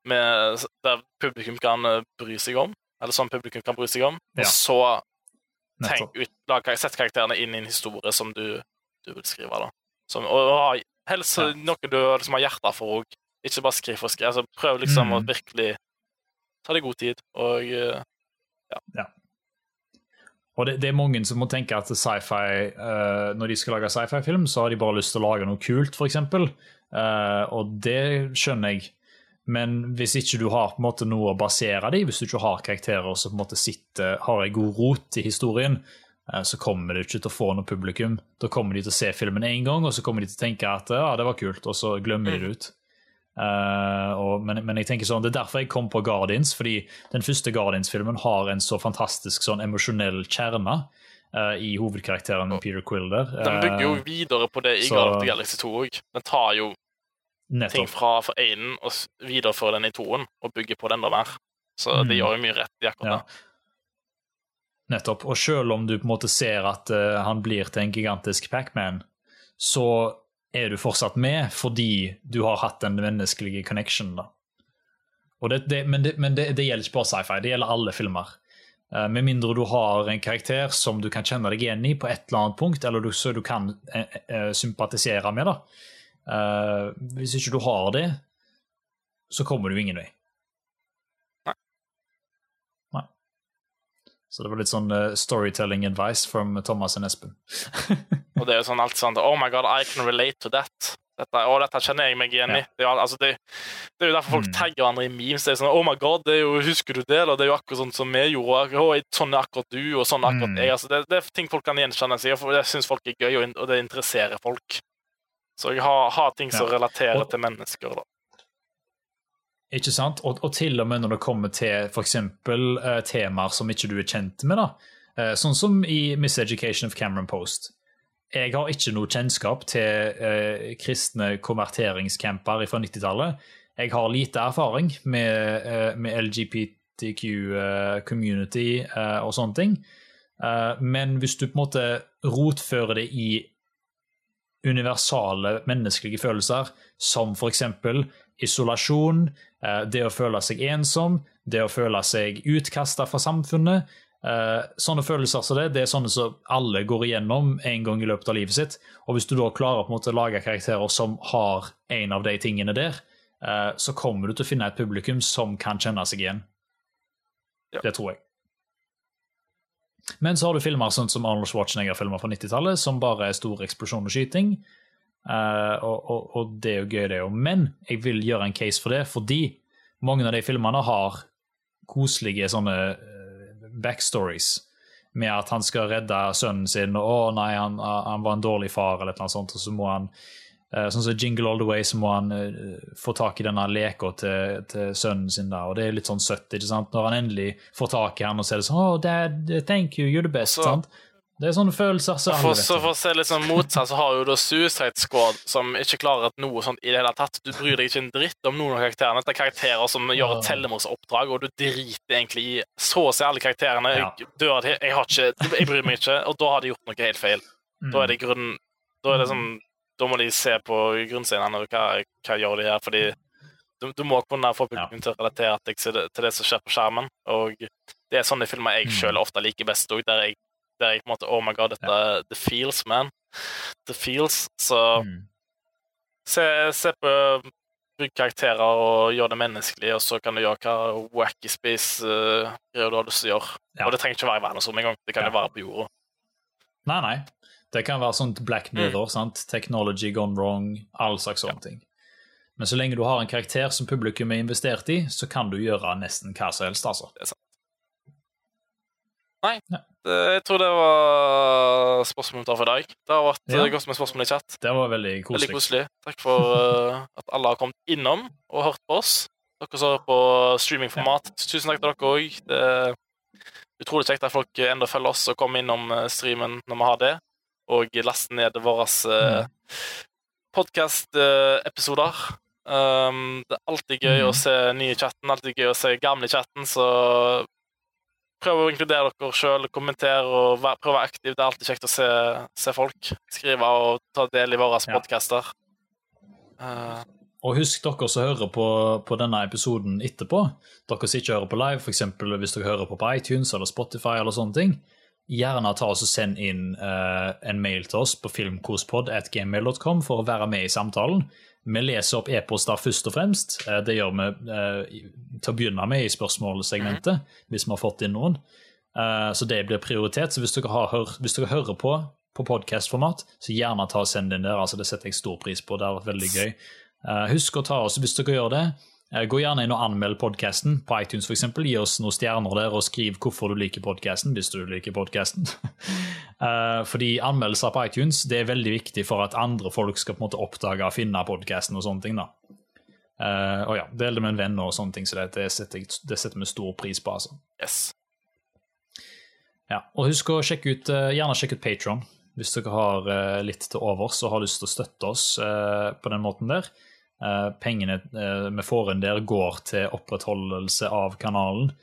med der publikum kan eh, bry seg om, eller som publikum kan bry seg om, Ja. og så tenk ut, lag, sett karakterene inn i en historie som du, du vil skrive, da. Som, og, og helst Ja. noe du liksom har hjerte for òg. Ikke bare skriv for skriv. Altså, prøv liksom å Mm. virkelig ta deg god tid, og eh, Og det, det er mange som må tenke at sci-fi uh, Når de skal lage sci-fi-film, så har de bare lyst til å lage noe kult, f.eks. Uh, og det skjønner jeg. Men hvis ikke du har på en måte noe å basere det i, hvis du ikke har karakterer som på en måte sitter, har en god rot i historien, eh, så kommer du ikke til å få noe publikum. Da kommer de til å se filmen én gang, og så kommer de til å tenke at ja, det var kult, og så glemmer de det ut. Eh, og, men, men jeg tenker sånn, det er derfor jeg kom på Guardians, fordi den første Guardians-filmen har en så fantastisk sånn emosjonell kjerne uh, i hovedkarakteren Peter Quill der. Den bygger jo Eh, videre på det i så- Galaxy 2 òg. Den tar jo ting fra, for énen og viderefører den i toen, og bygger på den der mer. Så Mm. det gjør jo mye rett i akkurat Ja. det. Nettopp. Og selv om du på en måte ser at han blir til en gigantisk Pac-Man, så er du fortsatt med fordi du har hatt den menneskelige connection. da. Det, det, men det, men det, gjelder ikke bare sci-fi, det gjelder alle filmer. Eh, med mindre du har en karakter som du kan kjenne deg igjen i på et eller annet punkt, eller du, så du kan eh, sympatisere med. da. Eh, hvis ikke du har det, så kommer du ingen vei. Så det var litt sånn uh, storytelling advice from Thomas og Espen. (laughs) Og det er jo sånn alt sånn Oh my god, I can relate to that. Dette, å, dette kjenner jeg meg igjen i. Ja. Det, altså, det, det er jo derfor folk Mm. tagger hverandre i memes. Det er sånn, oh my god, det er jo, Husker du det? Eller det er jo akkurat sånn som vi gjorde. Oh, sånn er akkurat du, og sånn er akkurat Mm. jeg. Altså, det, det er ting folk kan gjenkjenne seg i, og det syns folk er gøy, og, og det interesserer folk. Så jeg har, har ting som Ja. relaterer Og- til mennesker. da. Ikke sant? Og, og til og med når det kommer til f.eks. Uh, temaer som ikke du er kjent med. da. Uh, sånn som i Miseducation of Cameron Post. Jeg har ikke noe kjennskap til uh, kristne konverteringscamper fra 90-tallet. Jeg har lite erfaring med, uh, med LGBTQ-community eh, og sånne ting. Eh, men hvis du på en måte rotfører det i universale menneskelige følelser, som eksempel isolasjon, eh, det å føle seg ensom, det å føle seg utkasta fra samfunnet. Eh, sånne følelser som det, det er sånne som alle går igjennom en gang i løpet av livet sitt. Og hvis du da klarer på en måte å lage karakterer som har en av de tingene der, eh, så kommer du til å finne et publikum som kan kjenne seg igjen. Ja. Det tror jeg. Men så har du filmer sånn som Arnold Schwarzenegger-filmer fra 90-tallet, som bare er stor eksplosjon og skyting. Eh, og, og, og det er jo gøy, det òg. Men jeg vil gjøre en case for det, fordi mange av de filmene har koselige sånne eh, backstories. Med at han skal redde sønnen sin, og 'å nei, han, han var en dårlig far', eller noe sånt, og så må han Eh, sånn som Jingle All The Way, så må han uh, få tak i denne leka til, til, sønnen sin. da, og Det er litt sånn søtt. ikke sant? Når han endelig får tak i han og ser det sånn oh, dad, thank you, you're the best. Så, sant? Det er sånne følelser. Så for, så for å se litt sånn motsatt, så har jo da Suicide Squad, som ikke klarer at noe sånt i det hele tatt. Du bryr deg ikke en dritt om noen av karakterene. Det er karakterer som gjør et tellemorsoppdrag, og du driter egentlig i så å si alle karakterene. Ja. Jeg, dør, jeg, har ikke, jeg bryr meg ikke, og da har de gjort noe helt feil. Mm. Da er det grunn... Da er det sånn da må de se på grunnscenene og hva, hva gjør de her, fordi du, du må kunne få publikum til å relatere deg til det, som skjer på skjermen. Og det er sånne filmer jeg Mm. sjøl ofte liker best òg, der, jeg- der jeg på en måte Oh my god, dette The feels, man. The feels. Så Mm. se, se på Bruk karakterer og gjør det menneskelig, og så kan du gjøre hva wacky space uh, du har lyst til å gjøre. Ja. Og det trenger ikke være i verdensrommet engang. Det kan jo Ja. være på jorda. Nei, nei. Det kan være sånt Black Mirror, sant? Technology gone wrong, all slags sånne ting. Men så lenge du har en karakter som publikum er investert i, så kan du gjøre nesten hva som helst, altså. Det, jeg tror det var spørsmålet for i dag. Det har vært Ja. eh, godt med spørsmål i chat. Det var veldig Veldig koselig. koselig. Takk for eh, at alle har kommet innom og hørt på oss. Dere som hører på streamingformat, tusen takk til dere òg. Det er utrolig kjekt at folk enda følger oss og kommer innom eh, streamen når vi har det, og laster ned våre Mm. podkast-episoder. Um, det er alltid gøy Mm. å se nye chatten, alltid gøy å se gamle chatten, så prøv å inkludere dere sjøl, kommentere og vær, prøv å være aktiv. Det er alltid kjekt å se, se folk skrive og ta del i våre Ja. podcaster. Uh, Og husk dere som hører på, på denne episoden etterpå, dere som ikke hører på live, f.eks. hvis dere hører på på iTunes eller Spotify, eller sånne ting, gjerne ta oss og send inn uh, en mail til oss på filmkospod.gmail.com for å være med i samtalen. Vi leser opp e-poster først og fremst. Uh, det gjør vi uh, til å begynne med i spørsmålsegmentet, hvis vi har fått inn noen. Så det blir prioritet. Så hvis dere, har, hvis dere hører på på podkastformat, så gjerne ta og send inn der. altså Det setter jeg stor pris på. Det har vært veldig gøy. Husk å ta oss, hvis dere gjør det, gå gjerne inn og anmeld podkasten på iTunes f.eks. Gi oss noen stjerner der, og skriv hvorfor du liker podkasten, hvis du liker podkasten. (laughs) fordi anmeldelser på iTunes det er veldig viktig for at andre folk skal på en måte oppdage og finne podkasten og sånne ting. da. Eh, og ja, Del det med en venn og sånne ting, så det, det, setter, vi stor pris på. altså. yes. Ja, og husk å sjekke ut, eh, gjerne sjekke ut Patron hvis dere har eh, litt til overs og har lyst til å støtte oss eh, på den måten der. Eh, pengene vi får inn der, går til opprettholdelse av kanalen.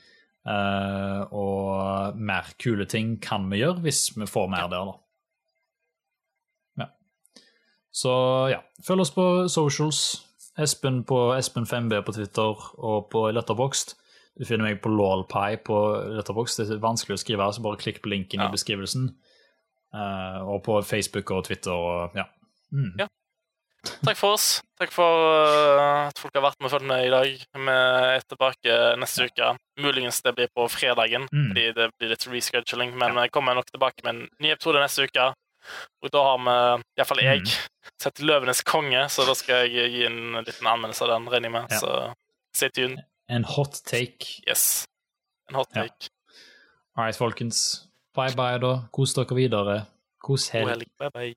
Eh, og mer kule ting kan vi gjøre hvis vi får mer der, da. Ja. Så ja, følg oss på socials. Espen på Espen5B på Twitter og på Letterboxd. Du finner meg på lawlpie på Letterboxd. Det er vanskelig å skrive, så bare klikk på linken Ja. i beskrivelsen. Uh, og på Facebook og Twitter og ja. Mm. Ja. Takk for oss. Takk for uh, at folk har vært med og fulgt med i dag. Vi er tilbake neste uke. Muligens det blir på fredagen, Mm. fordi det blir litt rescheduling. Men vi kommer nok tilbake med en ny episode neste uke. Og da har vi, iallfall jeg, Mm. sett 'Løvenes konge', så da skal jeg gi en liten anmeldelse av den, regner jeg med. Ja. Så stay tuned. En hot take. Yes. En hot Ja. take. All right, folkens. Bye bye, da. Kos dere videre. Kos God helg. helg. Bye, bye.